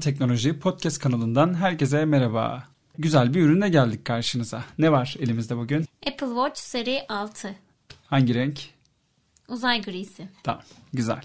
Teknoloji Podcast kanalından herkese merhaba. Güzel bir ürünle geldik karşınıza. Ne var elimizde bugün? Apple Watch seri 6. Hangi renk? Uzay grisi. Tamam güzel.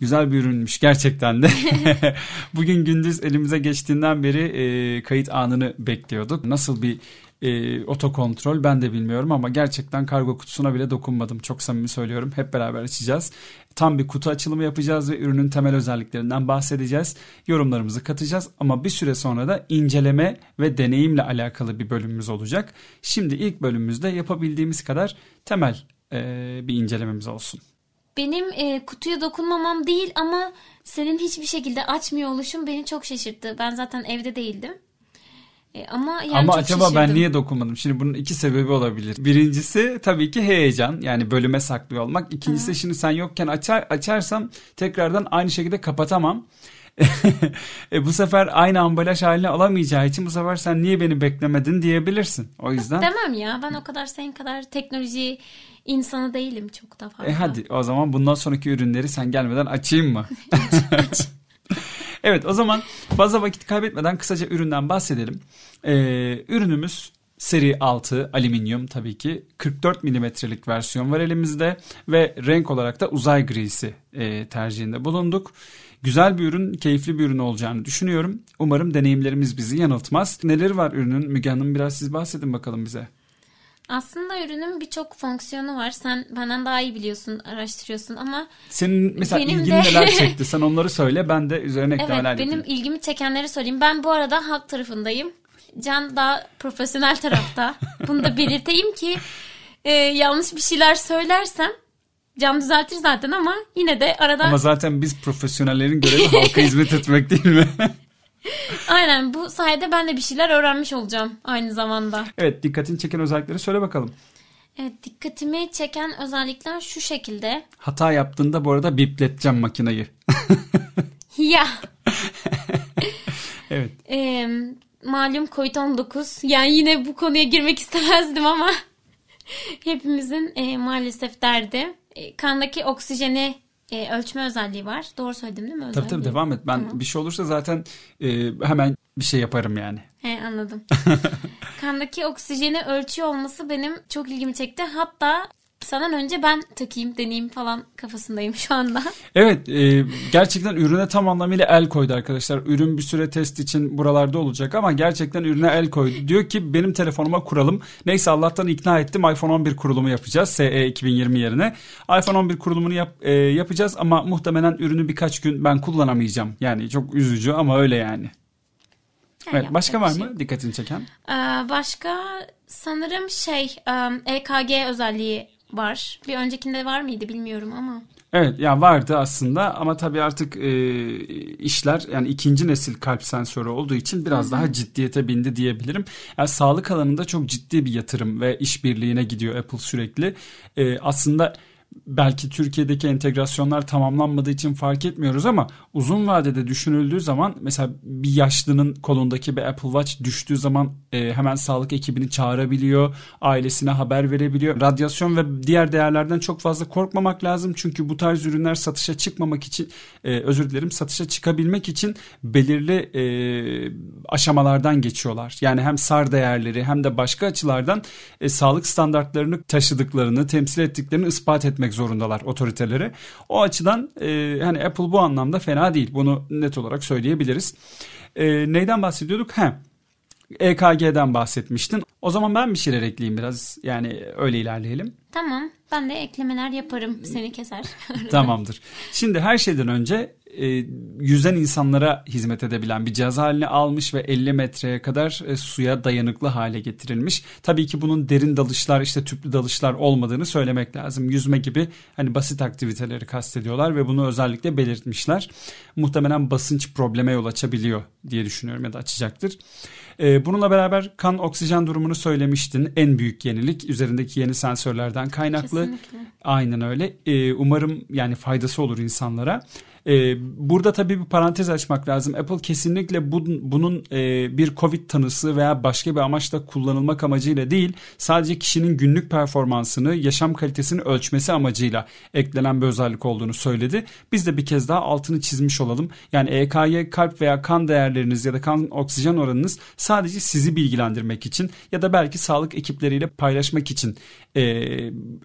Güzel bir ürünmüş gerçekten de. Bugün gündüz elimize geçtiğinden beri e, kayıt anını bekliyorduk. Nasıl bir e, otokontrol ben de bilmiyorum ama gerçekten kargo kutusuna bile dokunmadım. Çok samimi söylüyorum. Hep beraber açacağız. Tam bir kutu açılımı yapacağız ve ürünün temel özelliklerinden bahsedeceğiz. Yorumlarımızı katacağız ama bir süre sonra da inceleme ve deneyimle alakalı bir bölümümüz olacak. Şimdi ilk bölümümüzde yapabildiğimiz kadar temel e, bir incelememiz olsun. Benim e, kutuya dokunmamam değil ama senin hiçbir şekilde açmıyor oluşun beni çok şaşırttı. Ben zaten evde değildim. E, ama yani ama acaba şaşırdım. ben niye dokunmadım? Şimdi bunun iki sebebi olabilir. Birincisi tabii ki heyecan. Yani bölüme saklıyor olmak. İkincisi şimdi sen yokken açar açarsam tekrardan aynı şekilde kapatamam. e, bu sefer aynı ambalaj haline alamayacağı için bu sefer sen niye beni beklemedin diyebilirsin. O yüzden. Demem ya ben o kadar senin kadar teknoloji insanı değilim çok da fazla. E hadi o zaman bundan sonraki ürünleri sen gelmeden açayım mı? evet o zaman fazla vakit kaybetmeden kısaca üründen bahsedelim. Ee, ürünümüz seri 6 alüminyum tabii ki 44 milimetrelik versiyon var elimizde ve renk olarak da uzay grisi e, tercihinde bulunduk. Güzel bir ürün, keyifli bir ürün olacağını düşünüyorum. Umarım deneyimlerimiz bizi yanıltmaz. Neleri var ürünün? Müge Hanım biraz siz bahsedin bakalım bize. Aslında ürünün birçok fonksiyonu var. Sen benden daha iyi biliyorsun, araştırıyorsun ama Senin mesela Benim ilgini de- neler çekti? Sen onları söyle ben de üzerine evet eklemeler benim yapayım. ilgimi çekenleri söyleyeyim. Ben bu arada halk tarafındayım. Can daha profesyonel tarafta. Bunu da belirteyim ki e, yanlış bir şeyler söylersem Can düzeltir zaten ama yine de arada Ama zaten biz profesyonellerin görevi halka hizmet etmek değil mi? aynen bu sayede ben de bir şeyler öğrenmiş olacağım aynı zamanda. evet dikkatini çeken özellikleri söyle bakalım. Evet dikkatimi çeken özellikler şu şekilde. Hata yaptığında bu arada bipleteceğim makinayı. Ya Evet. e, malum Covid-19 yani yine bu konuya girmek istemezdim ama hepimizin e, maalesef derdi. E, kandaki oksijeni e, ölçme özelliği var. Doğru söyledim değil mi? Tabii tabii özelliği? devam et. Ben bir şey olursa zaten e, hemen bir şey yaparım yani. He anladım. Kandaki oksijeni ölçüyor olması benim çok ilgimi çekti. Hatta senden önce ben takayım deneyeyim falan kafasındayım şu anda. Evet e, gerçekten ürüne tam anlamıyla el koydu arkadaşlar. Ürün bir süre test için buralarda olacak ama gerçekten ürüne el koydu. Diyor ki benim telefonuma kuralım. Neyse Allah'tan ikna ettim iPhone 11 kurulumu yapacağız SE 2020 yerine. iPhone 11 kurulumunu yap, e, yapacağız ama muhtemelen ürünü birkaç gün ben kullanamayacağım. Yani çok üzücü ama öyle yani. Yani Evet başka var şey mı dikkatini çeken? Ee, başka sanırım şey EKG özelliği var. Bir öncekinde var mıydı bilmiyorum ama. Evet ya vardı aslında ama tabii artık e, işler yani ikinci nesil kalp sensörü olduğu için biraz daha ciddiyete bindi diyebilirim. Yani sağlık alanında çok ciddi bir yatırım ve işbirliğine gidiyor Apple sürekli. E, aslında belki Türkiye'deki entegrasyonlar tamamlanmadığı için fark etmiyoruz ama uzun vadede düşünüldüğü zaman mesela bir yaşlının kolundaki bir Apple Watch düştüğü zaman e, hemen sağlık ekibini çağırabiliyor, ailesine haber verebiliyor. Radyasyon ve diğer değerlerden çok fazla korkmamak lazım çünkü bu tarz ürünler satışa çıkmamak için e, özür dilerim satışa çıkabilmek için belirli e, aşamalardan geçiyorlar. Yani hem SAR değerleri hem de başka açılardan e, sağlık standartlarını taşıdıklarını, temsil ettiklerini ispat etmek zorundalar otoriteleri. O açıdan e, hani Apple bu anlamda fena değil. Bunu net olarak söyleyebiliriz. E, neyden bahsediyorduk? He. EKG'den bahsetmiştin. O zaman ben bir şeyler ekleyeyim biraz. Yani öyle ilerleyelim. Tamam ben de eklemeler yaparım seni keser. Tamamdır. Şimdi her şeyden önce e, yüzen insanlara hizmet edebilen bir cihaz haline almış ve 50 metreye kadar e, suya dayanıklı hale getirilmiş. Tabii ki bunun derin dalışlar işte tüplü dalışlar olmadığını söylemek lazım. Yüzme gibi hani basit aktiviteleri kastediyorlar ve bunu özellikle belirtmişler. Muhtemelen basınç probleme yol açabiliyor diye düşünüyorum ya da açacaktır. E, bununla beraber kan oksijen durumunu söylemiştin. En büyük yenilik üzerindeki yeni sensörlerden kaynaklı. Kesinlikle. Aynen öyle. Ee, umarım yani faydası olur insanlara. E, burada tabii bir parantez açmak lazım. Apple kesinlikle bu, bunun e, bir Covid tanısı veya başka bir amaçla kullanılmak amacıyla değil sadece kişinin günlük performansını, yaşam kalitesini ölçmesi amacıyla eklenen bir özellik olduğunu söyledi. Biz de bir kez daha altını çizmiş olalım. Yani EKG, kalp veya kan değerleriniz ya da kan oksijen oranınız sadece sizi bilgilendirmek için ya da belki sağlık ekipleriyle paylaşmak için e,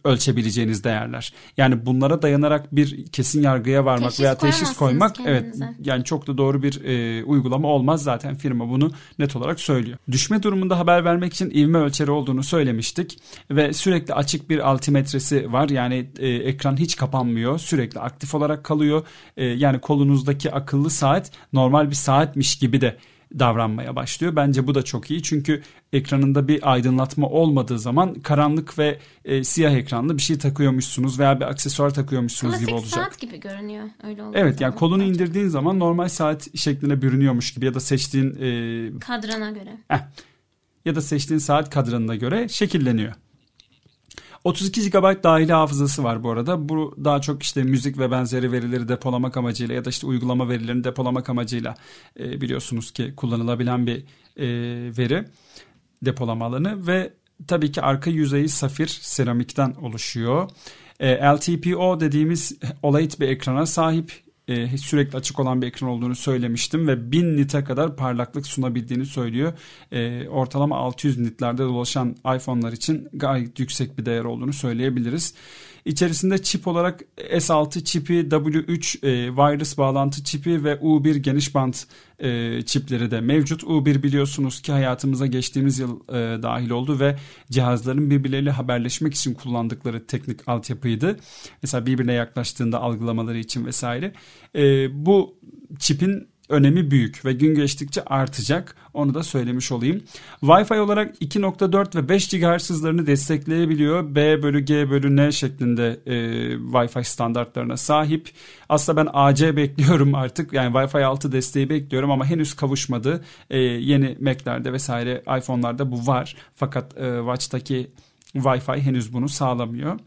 ölçebileceğiniz değerler. Yani bunlara dayanarak bir kesin yargıya varmak Teşhis veya teşhis koymak kendinize. evet yani çok da doğru bir e, uygulama olmaz zaten firma bunu net olarak söylüyor. Düşme durumunda haber vermek için ivme ölçeri olduğunu söylemiştik ve sürekli açık bir altimetresi var. Yani e, ekran hiç kapanmıyor. Sürekli aktif olarak kalıyor. E, yani kolunuzdaki akıllı saat normal bir saatmiş gibi de davranmaya başlıyor. Bence bu da çok iyi. Çünkü ekranında bir aydınlatma olmadığı zaman karanlık ve e, siyah ekranlı bir şey takıyormuşsunuz veya bir aksesuar takıyormuşsunuz gibi Klasik olacak. saat gibi görünüyor. Öyle olduğu Evet yani kolunu bence. indirdiğin zaman normal saat şekline bürünüyormuş gibi ya da seçtiğin e, Kadrana göre. ya da seçtiğin saat kadranına göre şekilleniyor. 32 GB dahili hafızası var bu arada. Bu daha çok işte müzik ve benzeri verileri depolamak amacıyla ya da işte uygulama verilerini depolamak amacıyla e, biliyorsunuz ki kullanılabilen bir e, veri depolama alanı ve tabii ki arka yüzeyi safir seramikten oluşuyor. E, LTPO dediğimiz OLED bir ekrana sahip e, sürekli açık olan bir ekran olduğunu söylemiştim ve 1000 nite kadar parlaklık sunabildiğini söylüyor. E, ortalama 600 nitlerde dolaşan iPhone'lar için gayet yüksek bir değer olduğunu söyleyebiliriz. İçerisinde çip olarak S6 çipi, W3 e, wireless bağlantı çipi ve U1 geniş bant e, çipleri de mevcut. U1 biliyorsunuz ki hayatımıza geçtiğimiz yıl e, dahil oldu ve cihazların birbirleriyle haberleşmek için kullandıkları teknik altyapıydı. Mesela birbirine yaklaştığında algılamaları için vesaire. E, bu çipin önemi büyük ve gün geçtikçe artacak. Onu da söylemiş olayım. Wi-Fi olarak 2.4 ve 5 GHz hızlarını destekleyebiliyor. B bölü G bölü N şeklinde e, Wi-Fi standartlarına sahip. Aslında ben AC bekliyorum artık. Yani Wi-Fi 6 desteği bekliyorum ama henüz kavuşmadı. E, yeni Mac'lerde vesaire iPhone'larda bu var. Fakat e, Watch'taki Wi-Fi henüz bunu sağlamıyor.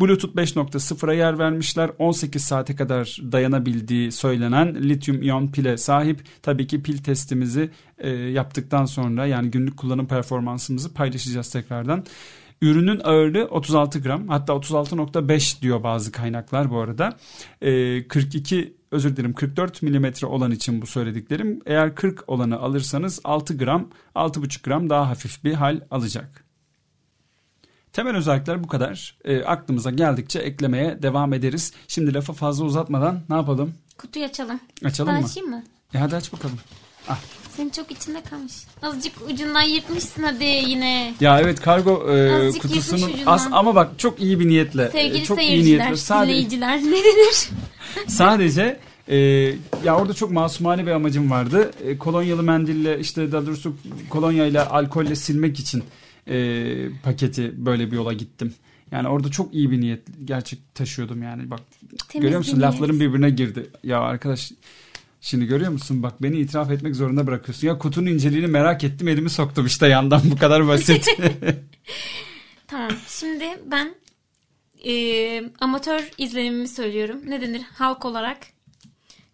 Bluetooth 5.0'a yer vermişler. 18 saate kadar dayanabildiği söylenen lityum iyon pile sahip. Tabii ki pil testimizi e, yaptıktan sonra yani günlük kullanım performansımızı paylaşacağız tekrardan. Ürünün ağırlığı 36 gram hatta 36.5 diyor bazı kaynaklar bu arada. E, 42 özür dilerim 44 milimetre olan için bu söylediklerim. Eğer 40 olanı alırsanız 6 gram 6,5 gram daha hafif bir hal alacak. Temel özellikler bu kadar. E, aklımıza geldikçe eklemeye devam ederiz. Şimdi lafı fazla uzatmadan ne yapalım? Kutuyu açalım. Açalım Ben mı? açayım mı? E hadi aç bakalım. Senin çok içinde kalmış. Azıcık ucundan yırtmışsın hadi yine. Ya evet kargo e, Azıcık kutusunun yırtmış ucundan. az ama bak çok iyi bir niyetle. e, Sevgili çok iyi seyirciler, niyetle. Sadece, dinleyiciler ne denir? sadece e, ya orada çok masumane bir amacım vardı. E, kolonyalı mendille işte daha doğrusu kolonyayla alkolle silmek için e, paketi böyle bir yola gittim. Yani orada çok iyi bir niyet gerçek taşıyordum yani bak Temiz görüyor musun bir lafların birbirine girdi. Ya arkadaş şimdi görüyor musun bak beni itiraf etmek zorunda bırakıyorsun. Ya kutunun inceliğini merak ettim elimi soktum işte yandan bu kadar basit. Tamam şimdi ben e, amatör izlenimimi söylüyorum. Ne denir halk olarak.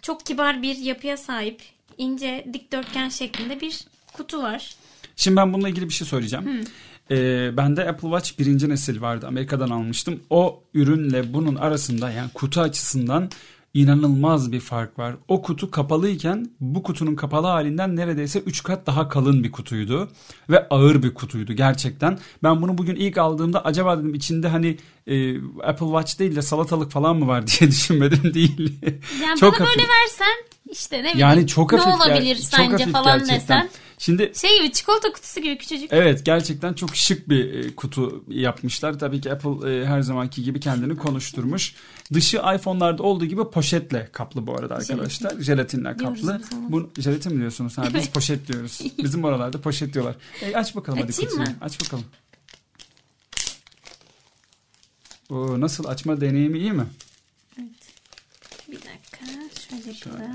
Çok kibar bir yapıya sahip ince dikdörtgen şeklinde bir kutu var. Şimdi ben bununla ilgili bir şey söyleyeceğim. Ee, bende Apple Watch birinci nesil vardı. Amerika'dan almıştım. O ürünle bunun arasında yani kutu açısından inanılmaz bir fark var. O kutu kapalıyken bu kutunun kapalı halinden neredeyse 3 kat daha kalın bir kutuydu. Ve ağır bir kutuydu gerçekten. Ben bunu bugün ilk aldığımda acaba dedim içinde hani e, Apple Watch değil de salatalık falan mı var diye düşünmedim değil. Yani Çok bana hafif. böyle versen işte ne bileyim yani çok hafif. ne ger- olabilir çok sence hafif falan gerçekten. desen. Şimdi Şey gibi çikolata kutusu gibi küçücük. Evet gerçekten çok şık bir e, kutu yapmışlar. Tabii ki Apple e, her zamanki gibi kendini konuşturmuş. Dışı iPhone'larda olduğu gibi poşetle kaplı bu arada arkadaşlar. Jelatinle Diyoruz kaplı. Bu jelatin mi diyorsunuz? Ha, biz Evet. poşet diyoruz. Bizim oralarda poşet diyorlar. E, aç bakalım hadi Açayım kutuyu. mı? Aç bakalım. Oo, nasıl açma deneyimi iyi mi? Bir dakika şöyle şurada.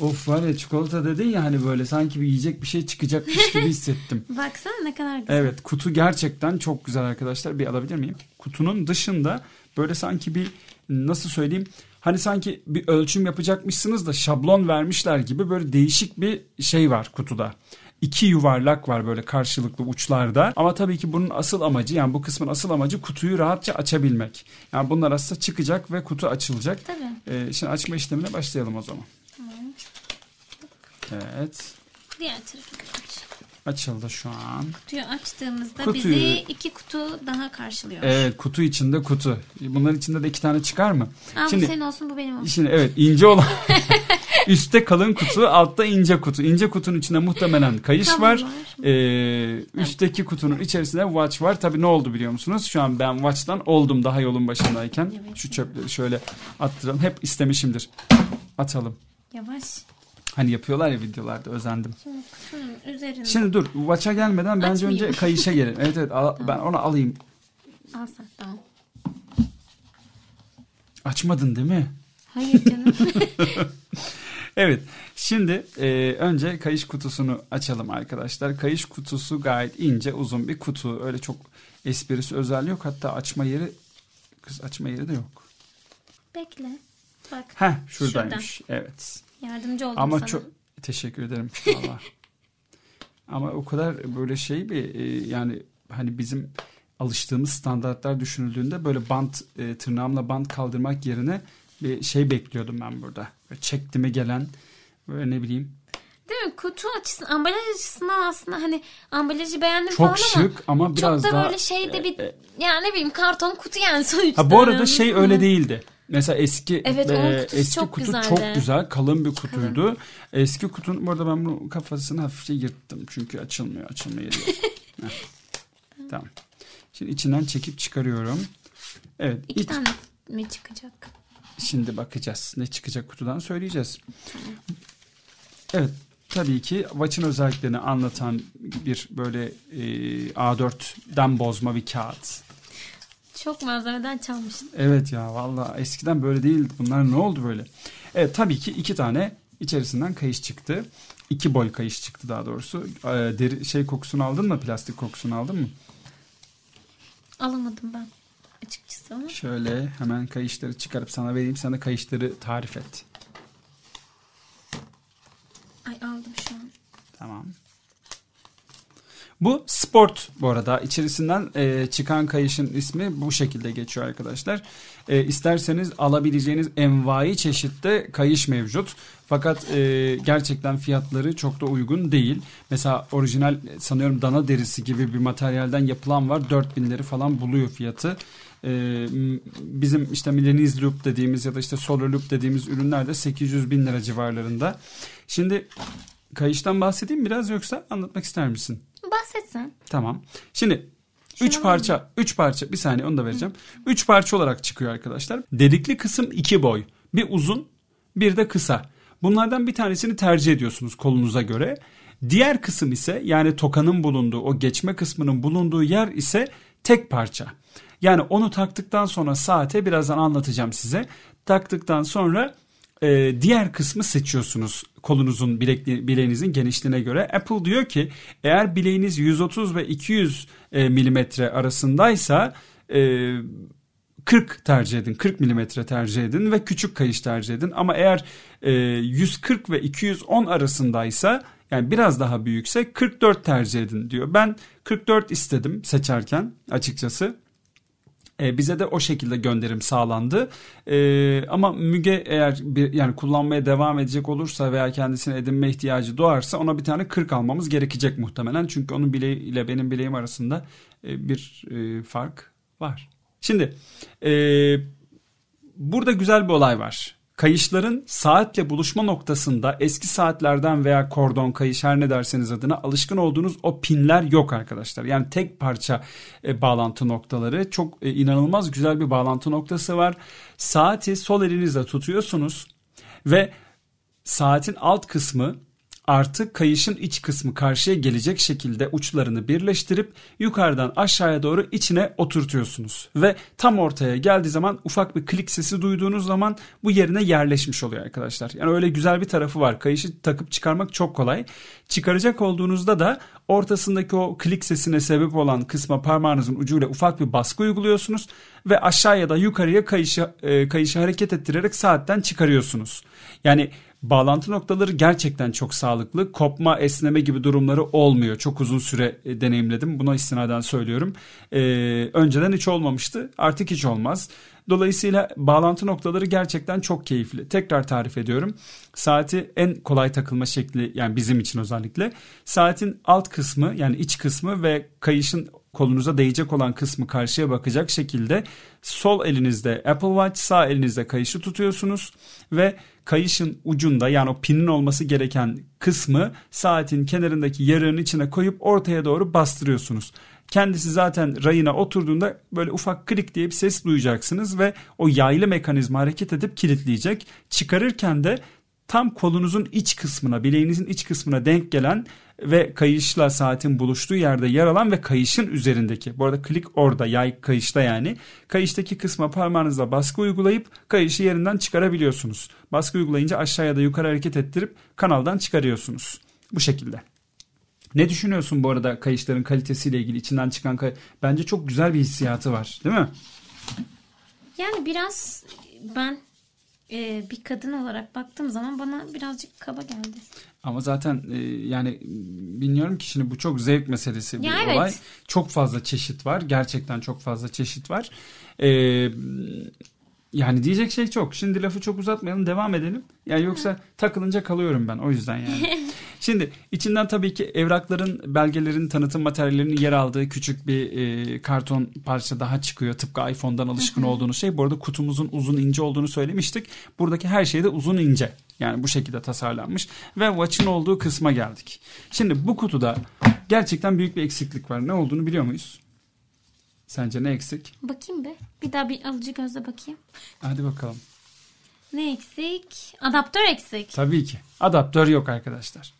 Of var ya çikolata dedin ya hani böyle sanki bir yiyecek bir şey çıkacakmış gibi hissettim. Baksana ne kadar güzel. Evet kutu gerçekten çok güzel arkadaşlar. Bir alabilir miyim? Kutunun dışında böyle sanki bir nasıl söyleyeyim hani sanki bir ölçüm yapacakmışsınız da şablon vermişler gibi böyle değişik bir şey var kutuda. İki yuvarlak var böyle karşılıklı uçlarda. Ama tabii ki bunun asıl amacı yani bu kısmın asıl amacı kutuyu rahatça açabilmek. Yani bunlar aslında çıkacak ve kutu açılacak. Tabii. Ee, şimdi açma işlemine başlayalım o zaman. Tamam. Evet. Diğer tarafı aç. Açıldı şu an. Kutuyu açtığımızda Kutuyu- bizi iki kutu daha karşılıyor. Evet kutu içinde kutu. Bunların içinde de iki tane çıkar mı? Aa, Şimdi- bu senin olsun bu benim olsun. Şimdi evet ince olan üstte kalın kutu altta ince kutu. İnce kutunun içinde muhtemelen kayış Kablo var. var. Ee, üstteki kutunun içerisinde watch var. Tabii ne oldu biliyor musunuz? Şu an ben watch'tan oldum daha yolun başındayken. Evet. Şu çöpleri şöyle attıralım. Hep istemişimdir. Atalım. Yavaş. Hani yapıyorlar ya videolarda özendim. Şimdi kutunun üzerinde. Şimdi dur watch'a gelmeden bence Açmayayım. önce kayışa gelin. Evet evet al- ben onu alayım. Al sen tamam. Açmadın değil mi? Hayır canım. Evet. Şimdi e, önce kayış kutusunu açalım arkadaşlar. Kayış kutusu gayet ince, uzun bir kutu. Öyle çok esprisi özelliği yok. Hatta açma yeri kız açma yeri de yok. Bekle. Bak Heh şuradaymış. Evet. Yardımcı oldum Ama sana. çok teşekkür ederim. Valla. Ama o kadar böyle şey bir e, yani hani bizim alıştığımız standartlar düşünüldüğünde böyle bant e, tırnağımla bant kaldırmak yerine bir şey bekliyordum ben burada. Böyle çekti mi gelen böyle ne bileyim Değil mi? Kutu açısından, ambalaj açısından aslında hani ambalajı beğendim çok falan ama şık ama biraz çok da daha böyle şeyde bir e, e, yani ne bileyim karton kutu yani sonuçta. Ha bu arada şey öyle değildi. Mesela eski Evet, e, eski çok kutu güzeldi. çok güzel, kalın bir kutuydu. Eski kutunun bu arada ben bunu kafasını hafifçe yırttım çünkü açılmıyor. Heh. Tamam. Şimdi içinden çekip çıkarıyorum. Evet, İki iç- tane mi çıkacak? şimdi bakacağız. Ne çıkacak kutudan söyleyeceğiz. Evet, tabii ki Watch'ın özelliklerini anlatan bir böyle e, A4'den bozma bir kağıt. Çok malzemeden çalmıştım. Evet ya valla eskiden böyle değildi. Bunlar ne oldu böyle? Evet tabii ki iki tane içerisinden kayış çıktı. İki boy kayış çıktı daha doğrusu. Ee, deri, şey kokusunu aldın mı? Plastik kokusunu aldın mı? Alamadım ben açıkçası ama. Şöyle hemen kayışları çıkarıp sana vereyim. Sen de kayışları tarif et. Ay aldım şu an. Tamam. Bu sport bu arada. İçerisinden e, çıkan kayışın ismi bu şekilde geçiyor arkadaşlar. E, isterseniz alabileceğiniz envai çeşitte kayış mevcut. Fakat e, gerçekten fiyatları çok da uygun değil. Mesela orijinal sanıyorum dana derisi gibi bir materyalden yapılan var. 4000'leri falan buluyor fiyatı. E, bizim işte Milanese Loop dediğimiz ya da işte Solar Loop dediğimiz ürünler de 800 bin lira civarlarında. Şimdi kayıştan bahsedeyim biraz yoksa anlatmak ister misin? Bahsetsen. Tamam. Şimdi Şunu 3 alayım. parça, 3 parça bir saniye onu da vereceğim. 3 parça olarak çıkıyor arkadaşlar. Dedikli kısım 2 boy. Bir uzun, bir de kısa. Bunlardan bir tanesini tercih ediyorsunuz kolunuza göre. Diğer kısım ise yani tokanın bulunduğu, o geçme kısmının bulunduğu yer ise tek parça. Yani onu taktıktan sonra saate birazdan anlatacağım size. Taktıktan sonra e, diğer kısmı seçiyorsunuz kolunuzun bilekli, bileğinizin genişliğine göre. Apple diyor ki eğer bileğiniz 130 ve 200 e, milimetre arasındaysa e, 40 tercih edin. 40 milimetre tercih edin ve küçük kayış tercih edin. Ama eğer e, 140 ve 210 arasındaysa yani biraz daha büyükse 44 tercih edin diyor. Ben 44 istedim seçerken açıkçası. E, bize de o şekilde gönderim sağlandı. E, ama Müge eğer bir, yani kullanmaya devam edecek olursa veya kendisine edinme ihtiyacı doğarsa ona bir tane 40 almamız gerekecek muhtemelen. Çünkü onun bileği ile benim bileğim arasında e, bir fark var. Şimdi burada güzel bir olay var. Kayışların saatle buluşma noktasında eski saatlerden veya kordon kayış her ne derseniz adına alışkın olduğunuz o pinler yok arkadaşlar. Yani tek parça e, bağlantı noktaları çok e, inanılmaz güzel bir bağlantı noktası var. Saati sol elinizle tutuyorsunuz ve saatin alt kısmı artı kayışın iç kısmı karşıya gelecek şekilde uçlarını birleştirip yukarıdan aşağıya doğru içine oturtuyorsunuz. Ve tam ortaya geldiği zaman ufak bir klik sesi duyduğunuz zaman bu yerine yerleşmiş oluyor arkadaşlar. Yani öyle güzel bir tarafı var. Kayışı takıp çıkarmak çok kolay. Çıkaracak olduğunuzda da ortasındaki o klik sesine sebep olan kısma parmağınızın ucuyla ufak bir baskı uyguluyorsunuz ve aşağıya da yukarıya kayışı, e, kayışı hareket ettirerek saatten çıkarıyorsunuz. Yani bağlantı noktaları gerçekten çok sağlıklı. Kopma, esneme gibi durumları olmuyor. Çok uzun süre e, deneyimledim. Buna istinaden söylüyorum. Ee, önceden hiç olmamıştı. Artık hiç olmaz. Dolayısıyla bağlantı noktaları gerçekten çok keyifli. Tekrar tarif ediyorum. Saati en kolay takılma şekli yani bizim için özellikle. Saatin alt kısmı yani iç kısmı ve kayışın kolunuza değecek olan kısmı karşıya bakacak şekilde sol elinizde Apple Watch sağ elinizde kayışı tutuyorsunuz ve kayışın ucunda yani o pinin olması gereken kısmı saatin kenarındaki yarığın içine koyup ortaya doğru bastırıyorsunuz. Kendisi zaten rayına oturduğunda böyle ufak klik diye bir ses duyacaksınız ve o yaylı mekanizma hareket edip kilitleyecek. Çıkarırken de tam kolunuzun iç kısmına, bileğinizin iç kısmına denk gelen ve kayışla saatin buluştuğu yerde yer alan ve kayışın üzerindeki. Bu arada klik orada, yay kayışta yani. Kayıştaki kısma parmağınızla baskı uygulayıp kayışı yerinden çıkarabiliyorsunuz. Baskı uygulayınca aşağıya da yukarı hareket ettirip kanaldan çıkarıyorsunuz. Bu şekilde. Ne düşünüyorsun bu arada kayışların kalitesiyle ilgili içinden çıkan kay Bence çok güzel bir hissiyatı var değil mi? Yani biraz ben e, bir kadın olarak baktığım zaman bana birazcık kaba geldi. Ama zaten e, yani bilmiyorum ki şimdi bu çok zevk meselesi bir ya olay. Evet. Çok fazla çeşit var. Gerçekten çok fazla çeşit var. E, yani diyecek şey çok. Şimdi lafı çok uzatmayalım devam edelim. Yani yoksa takılınca kalıyorum ben o yüzden yani. Şimdi içinden tabii ki evrakların, belgelerin, tanıtım materyallerinin yer aldığı küçük bir e, karton parça daha çıkıyor. Tıpkı iPhone'dan alışkın olduğunuz şey. Bu arada kutumuzun uzun ince olduğunu söylemiştik. Buradaki her şey de uzun ince. Yani bu şekilde tasarlanmış. Ve Watch'ın olduğu kısma geldik. Şimdi bu kutuda gerçekten büyük bir eksiklik var. Ne olduğunu biliyor muyuz? Sence ne eksik? Bakayım be. Bir daha bir alıcı gözle bakayım. Hadi bakalım. Ne eksik? Adaptör eksik. Tabii ki. Adaptör yok arkadaşlar.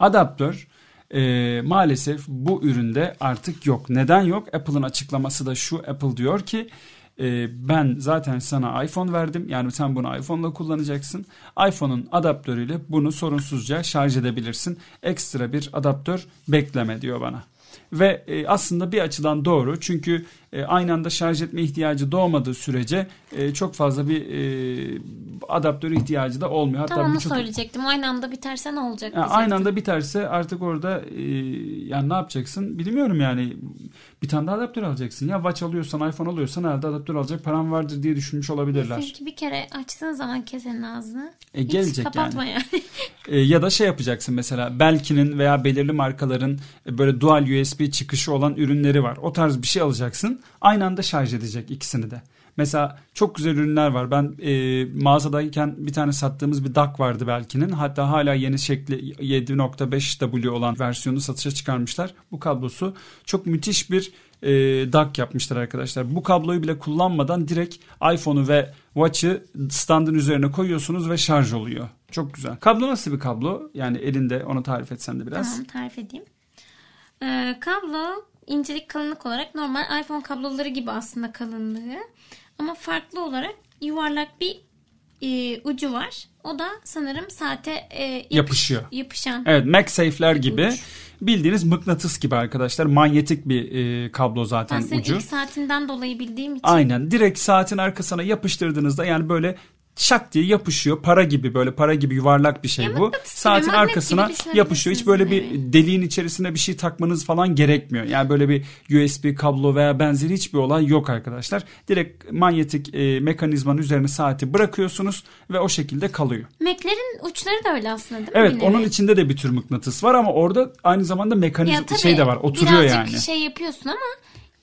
Adaptör e, maalesef bu üründe artık yok. Neden yok? Apple'ın açıklaması da şu. Apple diyor ki e, ben zaten sana iPhone verdim. Yani sen bunu iPhone'la kullanacaksın. iPhone'un adaptörüyle bunu sorunsuzca şarj edebilirsin. Ekstra bir adaptör bekleme diyor bana. Ve e, aslında bir açıdan doğru çünkü e, aynı anda şarj etme ihtiyacı doğmadığı sürece e, çok fazla bir e, adaptör ihtiyacı da olmuyor. Hatta Tam onu çok... söyleyecektim. Aynı anda biterse ne olacak? Yani aynı anda biterse artık orada e, yani ne yapacaksın bilmiyorum yani bir tane daha adaptör alacaksın. Ya Watch alıyorsan iPhone alıyorsan herhalde adaptör alacak param vardır diye düşünmüş olabilirler. Çünkü bir kere açtığın zaman kesenin ağzını e, gelecek hiç kapatma yani. yani. e, ya da şey yapacaksın mesela Belkin'in veya belirli markaların böyle dual USB çıkışı olan ürünleri var. O tarz bir şey alacaksın. Aynı anda şarj edecek ikisini de. Mesela çok güzel ürünler var. Ben e, mağazadayken bir tane sattığımız bir DAC vardı Belkin'in. Hatta hala yeni şekli 7.5W olan versiyonu satışa çıkarmışlar. Bu kablosu çok müthiş bir e, DAC yapmışlar arkadaşlar. Bu kabloyu bile kullanmadan direkt iPhone'u ve Watch'ı standın üzerine koyuyorsunuz ve şarj oluyor. Çok güzel. Kablo nasıl bir kablo? Yani elinde onu tarif etsen de biraz. Tamam tarif edeyim. Ee, kablo incelik kalınlık olarak normal iPhone kabloları gibi aslında kalınlığı. Ama farklı olarak yuvarlak bir e, ucu var. O da sanırım saate e, yapış, yapışıyor. Yapışan. Evet MagSafe'ler gibi. Uç. Bildiğiniz mıknatıs gibi arkadaşlar. Manyetik bir e, kablo zaten ben ucu. ilk saatinden dolayı bildiğim için. Aynen. Direkt saatin arkasına yapıştırdığınızda yani böyle şak diye yapışıyor. Para gibi böyle para gibi yuvarlak bir şey ya bu. Saatin arkasına yapışıyor. Hiç böyle bir evet. deliğin içerisine bir şey takmanız falan gerekmiyor. Yani böyle bir USB kablo veya benzeri hiçbir olay yok arkadaşlar. Direkt manyetik e, mekanizmanın üzerine saati bırakıyorsunuz ve o şekilde kalıyor. Mac'lerin uçları da öyle aslında değil mi? Evet onun içinde de bir tür mıknatıs var ama orada aynı zamanda mekanizma şey de var. Oturuyor birazcık yani. Birazcık şey yapıyorsun ama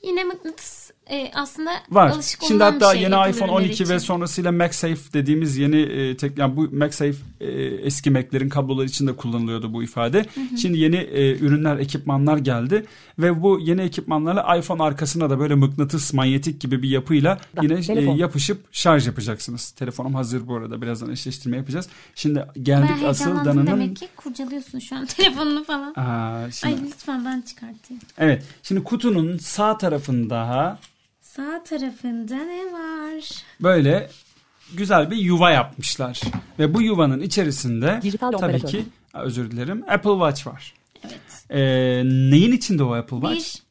yine mıknatıs e, aslında Var. alışık Şimdi hatta bir şey yeni iPhone ürünleri 12 için. ve sonrasıyla MagSafe dediğimiz yeni e, tek yani bu MagSafe e, eski Mac'lerin kabloları için de kullanılıyordu bu ifade. Şimdi yeni e, ürünler, ekipmanlar geldi ve bu yeni ekipmanlarla iPhone arkasına da böyle mıknatıs, manyetik gibi bir yapıyla yine e, yapışıp şarj yapacaksınız. Telefonum hazır bu arada. Birazdan eşleştirme yapacağız. Şimdi Ben geldik asıl heyecanlandım dananın demek ki kurcalıyorsun şu an telefonunu falan. Aa, şimdi, Ay lütfen ben çıkartayım. evet. Şimdi kutunun sağ tarafında Sağ tarafında ne var? böyle güzel bir yuva yapmışlar. Ve bu yuvanın içerisinde Dijital tabii operatör. ki özür dilerim Apple Watch var. Evet. Ee, neyin içinde o Apple Watch? Bir.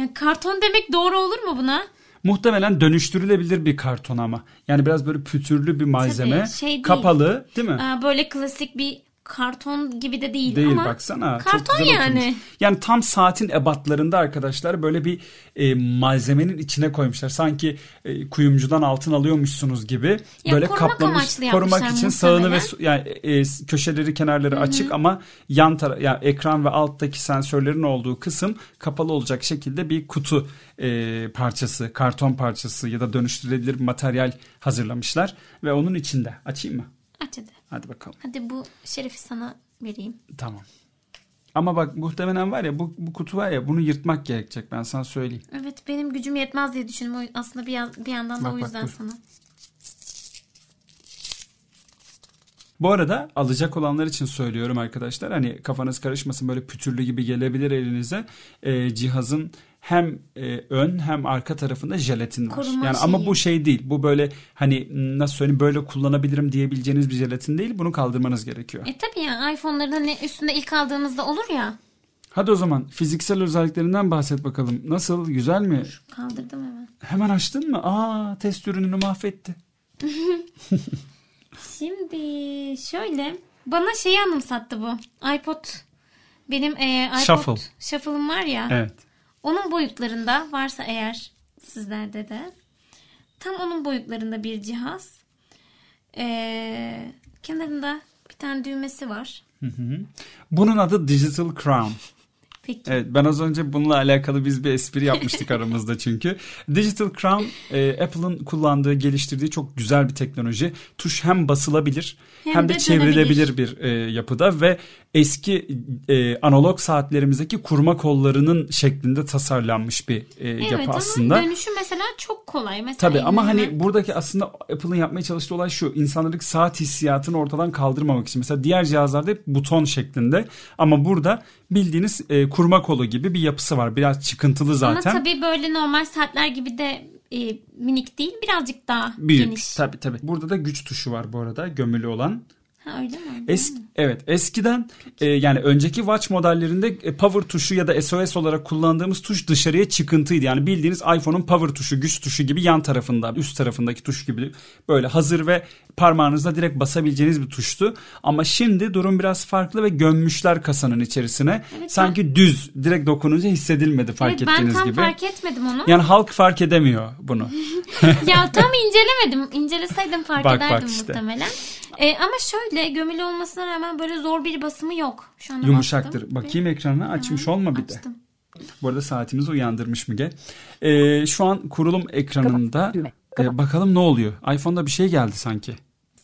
Yani karton demek doğru olur mu buna? Muhtemelen dönüştürülebilir bir karton ama. Yani biraz böyle pütürlü bir malzeme. Tabii, şey değil. kapalı değil mi? Aa, böyle klasik bir karton gibi de değil, Değil ama baksana. Çok karton güzel yani. oturmuş. Yani tam saatin ebatlarında arkadaşlar böyle bir e, malzemenin içine koymuşlar. Sanki e, kuyumcudan altın alıyormuşsunuz gibi. Ya böyle kaplamış. Korumak için sağını ve yani e, köşeleri kenarları açık ama yan taraf yani ekran ve alttaki sensörlerin olduğu kısım kapalı olacak şekilde bir kutu e, parçası, karton parçası ya da dönüştürülebilir bir materyal hazırlamışlar ve onun içinde. Açayım mı? Aç hadi. Hadi bakalım. Hadi bu şerefi sana vereyim. Tamam. Ama bak muhtemelen var ya bu, bu kutu var ya bunu yırtmak gerekecek ben sana söyleyeyim. Evet benim gücüm yetmez diye düşündüm. Aslında bir, yan- bir yandan da Bak, o bak, yüzden buyur. sana. Bu arada alacak olanlar için söylüyorum arkadaşlar. Hani kafanız karışmasın böyle pütürlü gibi gelebilir elinize. Ee, cihazın hem e, ön hem arka tarafında jelatin var. Koruma yani ama şeyi. bu şey değil. Bu böyle hani nasıl söyleyeyim böyle kullanabilirim diyebileceğiniz bir jelatin değil. Bunu kaldırmanız gerekiyor. E tabii ya iPhone'ların hani üstünde ilk aldığımızda olur ya. Hadi o zaman fiziksel özelliklerinden bahset bakalım. Nasıl? Güzel mi? Kaldırdım hemen. Hemen açtın mı? Aa test ürününü mahvetti. Şimdi şöyle bana şeyi anımsattı bu. iPod benim e, iPod Shuffle. Shuffle'ım var ya. Evet. Onun boyutlarında varsa eğer sizlerde de tam onun boyutlarında bir cihaz. E, kenarında bir tane düğmesi var. Bunun adı Digital Crown. Peki. Evet ben az önce bununla alakalı biz bir espri yapmıştık aramızda çünkü. Digital Crown e, Apple'ın kullandığı, geliştirdiği çok güzel bir teknoloji. Tuş hem basılabilir hem, Hem de, de çevrilebilir bir e, yapıda ve eski e, analog saatlerimizdeki kurma kollarının şeklinde tasarlanmış bir e, Evet yapı ama aslında. dönüşü mesela çok kolay. Mesela Tabii ama hani hemen- buradaki aslında Apple'ın yapmaya çalıştığı olay şu. insanların saat hissiyatını ortadan kaldırmamak için. Mesela diğer cihazlarda hep buton şeklinde ama burada bildiğiniz e, kurma kolu gibi bir yapısı var. Biraz çıkıntılı zaten. Ama tabii böyle normal saatler gibi de e, minik değil birazcık daha Büyük. geniş. Tabii tabii. Burada da güç tuşu var bu arada gömülü olan. Ha öyle mi? Eski, evet eskiden e, yani önceki watch modellerinde e, power tuşu ya da SOS olarak kullandığımız tuş dışarıya çıkıntıydı. Yani bildiğiniz iPhone'un power tuşu, güç tuşu gibi yan tarafında, üst tarafındaki tuş gibi böyle hazır ve parmağınızla direkt basabileceğiniz bir tuştu. Ama şimdi durum biraz farklı ve gömmüşler kasanın içerisine. Evet, Sanki düz direkt dokununca hissedilmedi fark evet, ben ettiğiniz tam gibi. fark etmedim onu. Yani halk fark edemiyor bunu. ya tam incelemedim. İnceleseydim fark Bak, ederdim bak işte. muhtemelen. E, ama şöyle gömülü olmasına rağmen böyle zor bir basımı yok. Şu anda Yumuşaktır. bastım. Bakayım ekranına açmış Hı, olma bir de. açtım. Bu arada saatimizi uyandırmış Müge. Ee, şu an kurulum ekranında e, bakalım ne oluyor. iPhone'da bir şey geldi sanki.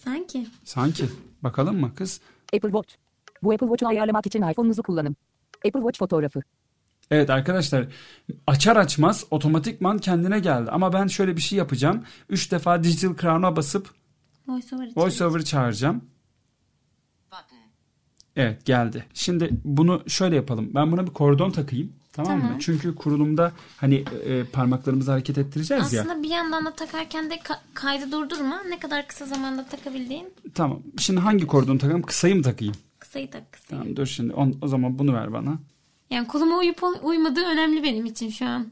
Sanki. Sanki. Bakalım mı kız? Apple Watch. Bu Apple Watch'u ayarlamak için iPhone'unuzu kullanın. Apple Watch fotoğrafı. Evet arkadaşlar açar açmaz otomatikman kendine geldi. Ama ben şöyle bir şey yapacağım. 3 defa Digital Crown'a basıp VoiceOver için. VoiceOver çağıracağım. Evet geldi. Şimdi bunu şöyle yapalım. Ben buna bir kordon takayım. Tamam, mı? Tamam. Çünkü kurulumda hani e, parmaklarımızı hareket ettireceğiz ya. Aslında bir yandan da takarken de ka- kaydı durdurma. Ne kadar kısa zamanda takabildiğin Tamam. Şimdi hangi kordonu takalım? Kısayı mı takayım? kısayı tak kısayı. Tamam dur şimdi. On- o zaman bunu ver bana. Yani koluma uyup uymadığı önemli benim için şu an.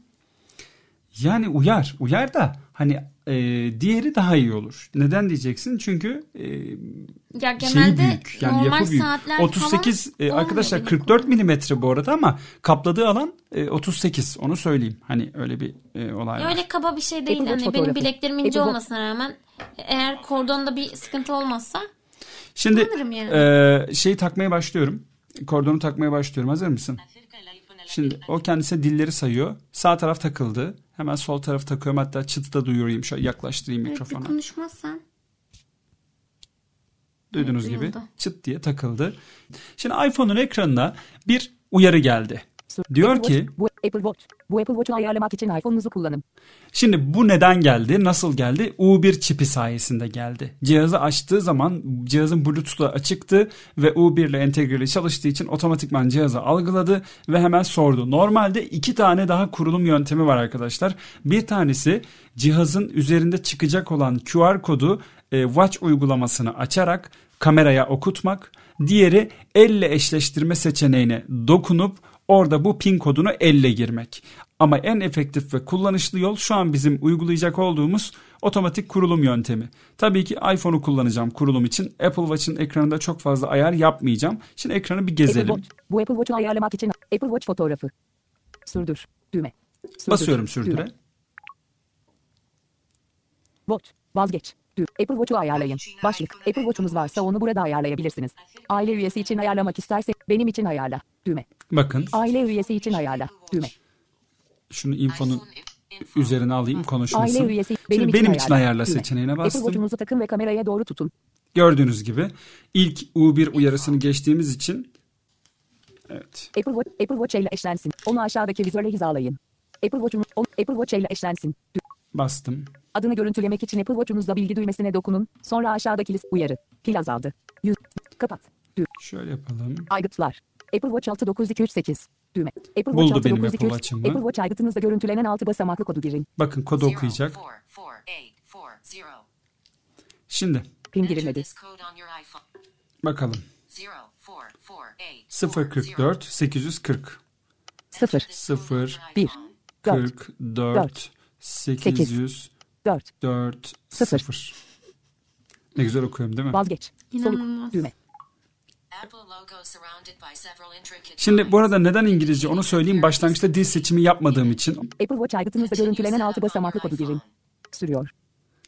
Yani uyar. Uyar da hani e, diğeri daha iyi olur. Neden diyeceksin? Çünkü e, Ya şeyi büyük. Yani normal yapı büyük. saatler 38 falan e, arkadaşlar benim 44 kolumda. milimetre bu arada ama kapladığı alan e, 38. Onu söyleyeyim. Hani öyle bir e, olay Ya var. öyle kaba bir şey değil. Apple Hani benim bileklerim ince Apple olmasına rağmen eğer kordonda bir sıkıntı olmazsa Şimdi yani. e, şeyi takmaya başlıyorum. Kordonu takmaya başlıyorum. Hazır mısın? Şimdi o kendisi dilleri sayıyor. Sağ taraf takıldı. Hemen sol tarafı takıyorum hatta çıtı da duyurayım. Şöyle yaklaştırayım Evet, bir mikrofona. konuşmazsan. Duyduğunuz Evet, gibi duyuldu. çıt diye takıldı. Şimdi iPhone'un ekranına bir uyarı geldi. Diyor ki bu Apple Watch. Bu Apple Watch'u ayarlamak için iPhone'unuzu kullanın. Şimdi bu neden geldi? Nasıl geldi? U1 çipi sayesinde geldi. Cihazı açtığı zaman cihazın Bluetooth'u açıktı ve U1 ile entegreli çalıştığı için otomatikman cihazı algıladı ve hemen sordu. Normalde iki tane daha kurulum yöntemi var arkadaşlar. Bir tanesi cihazın üzerinde çıkacak olan QR kodu e, Watch uygulamasını açarak kameraya okutmak. Diğeri elle eşleştirme seçeneğine dokunup orada bu pin kodunu elle girmek. Ama en efektif ve kullanışlı yol şu an bizim uygulayacak olduğumuz otomatik kurulum yöntemi. Tabii ki iPhone'u kullanacağım kurulum için. Apple Watch'ın ekranında çok fazla ayar yapmayacağım. Şimdi ekranı bir Apple gezelim. Watch. Bu Apple Watch'u ayarlamak için Apple Watch fotoğrafı. Sürdür. Düğme. Sürdür. Basıyorum sürdüre. Düğme. Watch. Vazgeç. Düğme. Apple Watch'u ayarlayın. Başlık. Apple Watch'unuz varsa onu burada ayarlayabilirsiniz. Aile üyesi için ayarlamak isterse benim için ayarla. Düğme. Bakın Aile üyesi için ayarla. Düğme. şunu infonun üzerine alayım konuşmasın. Aile üyesi Şimdi benim, benim için ayarla Düğme. seçeneğine Apple bastım. Watch'unuzu takın ve kameraya doğru tutun. Gördüğünüz gibi ilk U1 uyarısını geçtiğimiz için evet Apple Watch, Apple Watch ile eşlensin. Onu aşağıdaki vizörle hizalayın. Apple Watch'unu onu- Apple Watch ile eşlensin. Bastım. Adını görüntülemek için Apple Watch'unuzda bilgi düğmesine dokunun. Sonra aşağıdaki list uyarı. Pil azaldı. Yüz. Kapat. Dü- Şöyle yapalım. Aygıtlar. Apple Watch 69238. Düğme. Apple Buldu Watch benim 69238. Apple Watch'ımı. Apple Watch aygıtınızda görüntülenen 6 basamaklı kodu girin. Bakın kodu okuyacak. Şimdi Pin girilmedi. bakalım. 044 840 0. 0 1. 4. 44 804 4. Sıfır. 0 Ne güzel okuyorum değil mi? Vazgeç. Soluk. Düğme. Şimdi bu arada neden İngilizce onu söyleyeyim. Başlangıçta dil seçimi yapmadığım için Apple Watch aygıtınızda görüntülenen 6 basamaklı kodu girin. Sürüyor.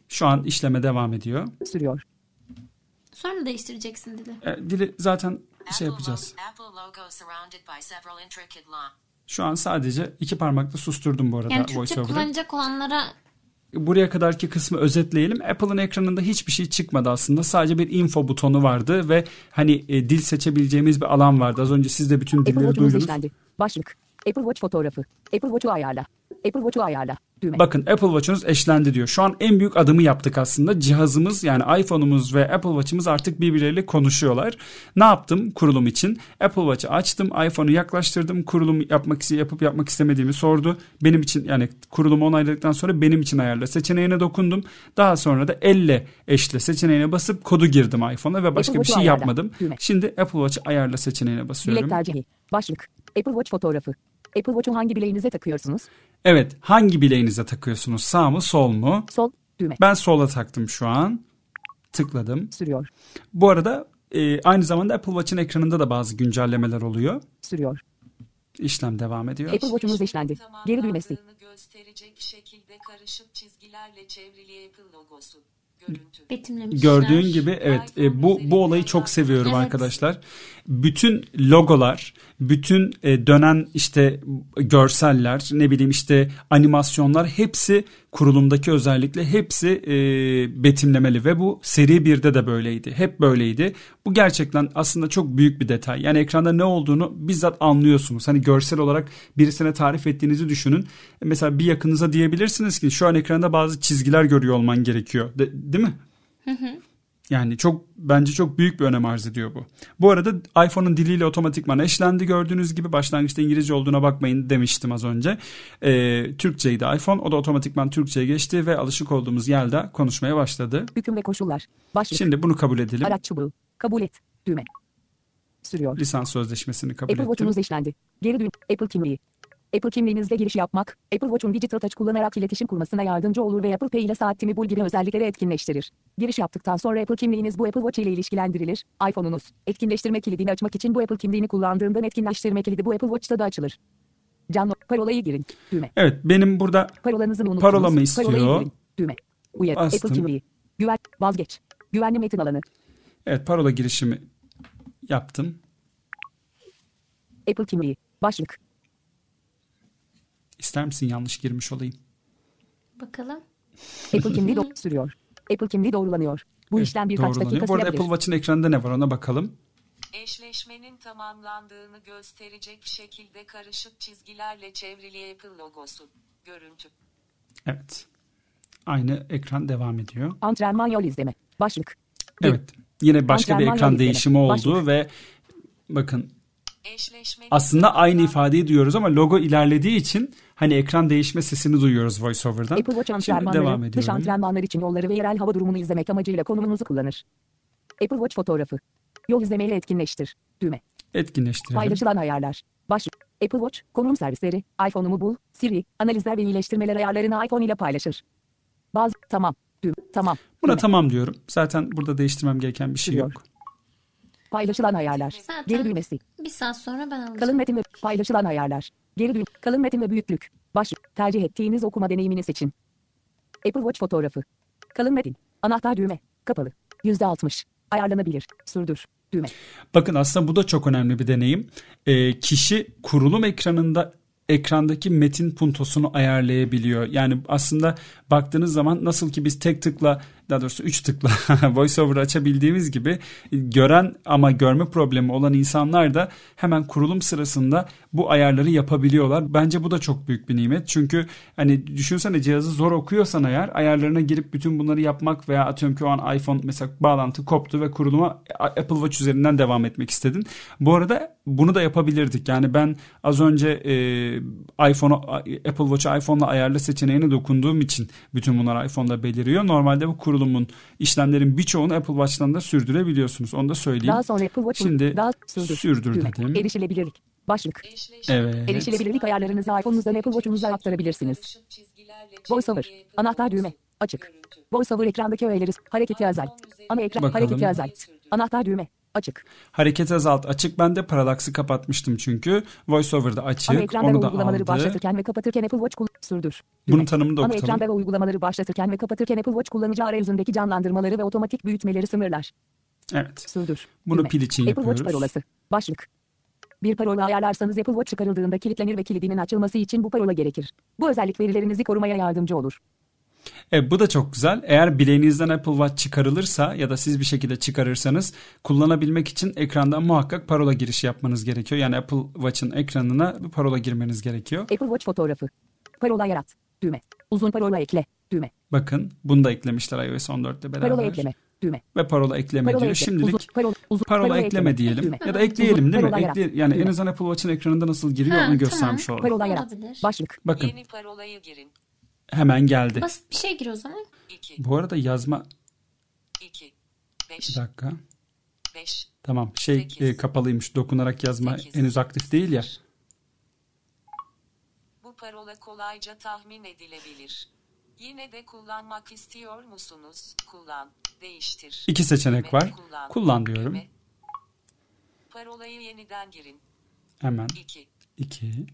şu an işleme devam ediyor. Sürüyor. Sonra değiştireceksin dili? E, dili zaten şey yapacağız. Şu an sadece iki parmakla susturdum bu arada Yani Türkçe kullanacak olanlara Buraya kadarki kısmı özetleyelim. Apple'ın ekranında hiçbir şey çıkmadı aslında. Sadece bir info butonu vardı ve hani e, dil seçebileceğimiz bir alan vardı. Az önce siz de bütün dilleri duydunuz. Başlık. Apple Watch fotoğrafı. Apple Watch'u ayarla. Apple Watch'u ayarla. Düğme. Bakın Apple Watch'unuz eşlendi diyor. Şu an en büyük adımı yaptık aslında. Cihazımız yani iPhone'umuz ve Apple Watch'ımız artık birbirleriyle konuşuyorlar. Ne yaptım kurulum için? Apple Watch'ı açtım, iPhone'u yaklaştırdım. Kurulum yapmak yapıp yapmak istemediğimi sordu. Benim için yani kurulumu onayladıktan sonra benim için ayarla seçeneğine dokundum. Daha sonra da elle eşle seçeneğine basıp kodu girdim iPhone'a ve başka bir şey ayarla. yapmadım. Düğme. Şimdi Apple Watch'ı ayarla seçeneğine basıyorum. Bilek tercihi. Başlık. Apple Watch fotoğrafı. Apple Watch'u hangi bileğinize takıyorsunuz? Evet, hangi bileğinize takıyorsunuz? Sağ mı, sol mu? Sol. Düğme. Ben sola taktım şu an. Tıkladım. Sürüyor. Bu arada e, aynı zamanda Apple Watch'ın ekranında da bazı güncellemeler oluyor. Sürüyor. İşlem devam ediyor. Apple Watch'unuz işlendi. Geri düğmesi. gösterecek şekilde karışık çizgilerle çevrili Apple logosu. Görüntü. betimlemişler. Gördüğün gibi evet e, bu bu olayı çok seviyorum Evet. arkadaşlar. Bütün logolar, bütün e, dönen işte görseller, ne bileyim işte animasyonlar hepsi kurulumdaki özellikle hepsi e, betimlemeli ve bu seri 1'de de böyleydi. Hep böyleydi. Bu gerçekten aslında çok büyük bir detay. Yani ekranda ne olduğunu bizzat anlıyorsunuz. Hani görsel olarak birisine tarif ettiğinizi düşünün. Mesela bir yakınıza diyebilirsiniz ki şu an ekranda bazı çizgiler görüyor olman gerekiyor. De- değil mi? Yani çok bence çok büyük bir önem arz ediyor bu. Bu arada iPhone'un diliyle otomatikman eşlendi gördüğünüz gibi başlangıçta İngilizce olduğuna bakmayın demiştim az önce. Ee, Türkçeydi iPhone o da otomatikman Türkçe'ye geçti ve alışık olduğumuz yerde konuşmaya başladı. Hüküm ve koşullar. Başlık. Şimdi bunu kabul edelim. Araç çubuğu. Kabul et. Düğme. Sürüyor. Lisans sözleşmesini kabul Apple ettim. Watch'unuz işlendi. Geri düğüm. Apple kimliği. Apple kimliğinizle giriş yapmak, Apple Watch'un Digital Touch kullanarak iletişim kurmasına yardımcı olur ve Apple Pay ile saatimi bul gibi özellikleri etkinleştirir. Giriş yaptıktan sonra Apple kimliğiniz bu Apple Watch ile ilişkilendirilir. iPhone'unuz, etkinleştirme kilidini açmak için bu Apple kimliğini kullandığından etkinleştirme kilidi bu Apple Watch'ta da açılır. Canlı, parolayı girin. Düğme. Evet benim burada Parolanızı unuttunuz? Parolamı istiyor. Parolayı girin. Düğme. Uyarı. Bastım. Apple kimliği. Güven. Vazgeç. Güvenli metin alanı. evet parola girişimi yaptım. Apple kimliği. Başlık. İster misin yanlış girmiş olayım? Bakalım. Apple kimliği do- sürüyor. Apple kimliği doğrulanıyor. Bu Evet, işlem birkaç dakika Bu arada. Apple Watch'ın ekranında ne var ona bakalım. Eşleşmenin tamamlandığını gösterecek şekilde karışık çizgilerle çevrili Apple logosu. Görüntü. Evet. Aynı ekran devam ediyor. Antrenman yol izleme. Başlık. Bir. Evet. Yine başka bir Antrenman ekran yol değişimi izleme. oldu Başlık. ve bakın aslında aynı ifadeyi duyuyoruz ama logo ilerlediği için hani ekran değişme sesini duyuyoruz voiceover'dan. Apple Watch Şimdi devam antrenmanları, dış antrenmanlar için yolları ve yerel hava durumunu izlemek amacıyla konumunuzu kullanır. Apple Watch fotoğrafı. Yol izlemeyi etkinleştir. Düğme. Etkinleştirelim. Paylaşılan ayarlar. Başlık. Apple Watch, konum servisleri, iPhone'umu bul, Siri, analizler ve iyileştirmeler ayarlarını iPhone ile paylaşır. Bazı, tamam, düğme, tamam. Buna düğme. tamam diyorum. Zaten burada değiştirmem gereken bir şey Sürüyor. yok. Paylaşılan ayarlar. Zaten Geri düğmesi. bir saat sonra ben alacağım. Kalın metin ve paylaşılan ayarlar. Geri düğüm. Kalın metin ve büyüklük. Başlık. Tercih ettiğiniz okuma deneyimini seçin. Apple Watch fotoğrafı. Kalın metin. Anahtar düğme. Kapalı. %60. Ayarlanabilir. Sürdür. Düğme. Bakın aslında bu da çok önemli bir deneyim. Ee, kişi kurulum ekranında ekrandaki metin puntosunu ayarlayabiliyor. Yani aslında baktığınız zaman nasıl ki biz tek tıkla daha doğrusu üç tıkla voiceover açabildiğimiz gibi gören ama görme problemi olan insanlar da hemen kurulum sırasında bu ayarları yapabiliyorlar. Bence bu da çok büyük bir nimet. Çünkü hani düşünsene cihazı zor okuyorsan eğer ayarlarına girip bütün bunları yapmak veya atıyorum ki o an iPhone mesela bağlantı koptu ve kuruluma Apple Watch üzerinden devam etmek istedin. Bu arada bunu da yapabilirdik. Yani ben az önce e, iPhone'u Apple Watch'u iPhone'la ayarla seçeneğine dokunduğum için bütün bunlar iPhone'da beliriyor. Normalde bu kurulumun işlemlerin birçoğunu Apple Watch'tan da sürdürebiliyorsunuz. Onu da söyleyeyim. Daha sonra Apple Watch'un Şimdi daha sürdür. sürdür dedim. Erişilebilirlik. Başlık. Evet. Erişilebilirlik ayarlarınızı iPhone'unuzdan Apple Watch'unuza aktarabilirsiniz. VoiceOver. Anahtar düğme. Açık. VoiceOver ekrandaki öğeleri hareketi azalt. Ana ekran Bakalım. hareketi azalt. Anahtar düğme. Açık. Hareket azalt açık. Ben de paralaksı kapatmıştım çünkü. VoiceOver'da açık. Ana ekranda Onu da uygulamaları aldı. başlatırken ve kapatırken Apple Watch kullan sürdür. Bunun tanımını da Ana okutalım. ekranda ve uygulamaları başlatırken ve kapatırken Apple Watch kullanıcı arayüzündeki canlandırmaları ve otomatik büyütmeleri sınırlar. Evet. Sürdür. Bunu Düğme. pil için Apple yapıyoruz. Watch parolası. Başlık. Bir parola ayarlarsanız Apple Watch çıkarıldığında kilitlenir ve kilidinin açılması için bu parola gerekir. Bu özellik verilerinizi korumaya yardımcı olur. E, bu da çok güzel. Eğer bileğinizden Apple Watch çıkarılırsa ya da siz bir şekilde çıkarırsanız kullanabilmek için ekrandan muhakkak parola girişi yapmanız gerekiyor. Yani Apple Watch'ın ekranına bir parola girmeniz gerekiyor. Apple Watch fotoğrafı. Parola yarat. Düğme. Uzun parola ekle. Düğme. Bakın bunu da eklemişler iOS 14'te beraber. Parola ekleme. Düğme. Ve parola ekleme Parola diyor. ekle. Şimdilik Uzun, parola, uzun, parola ekleme diyelim. Düğme. Ya da ekleyelim değil mi? Parola yarat. Ekle, yani en Düğme. azından Apple Watch'ın ekranında nasıl giriyor Ha, onu tamam. göstermiş olalım. Parola yarat. Başlık. Bakın Yeni parolayı girin. Hemen geldi. Basit bir şey gir o zaman. 2, Bu arada yazma 2, bir 5, dakika. 5, Tamam şey Sekiz. e, kapalıymış dokunarak yazma Sekiz. henüz aktif değil ya. Bu parola kolayca tahmin edilebilir. Yine de kullanmak istiyor musunuz? Kullan. Değiştir. İki seçenek Düğme, var. Kullan. Kullan diyorum. Düğme. Parolayı yeniden girin. Hemen 2, 2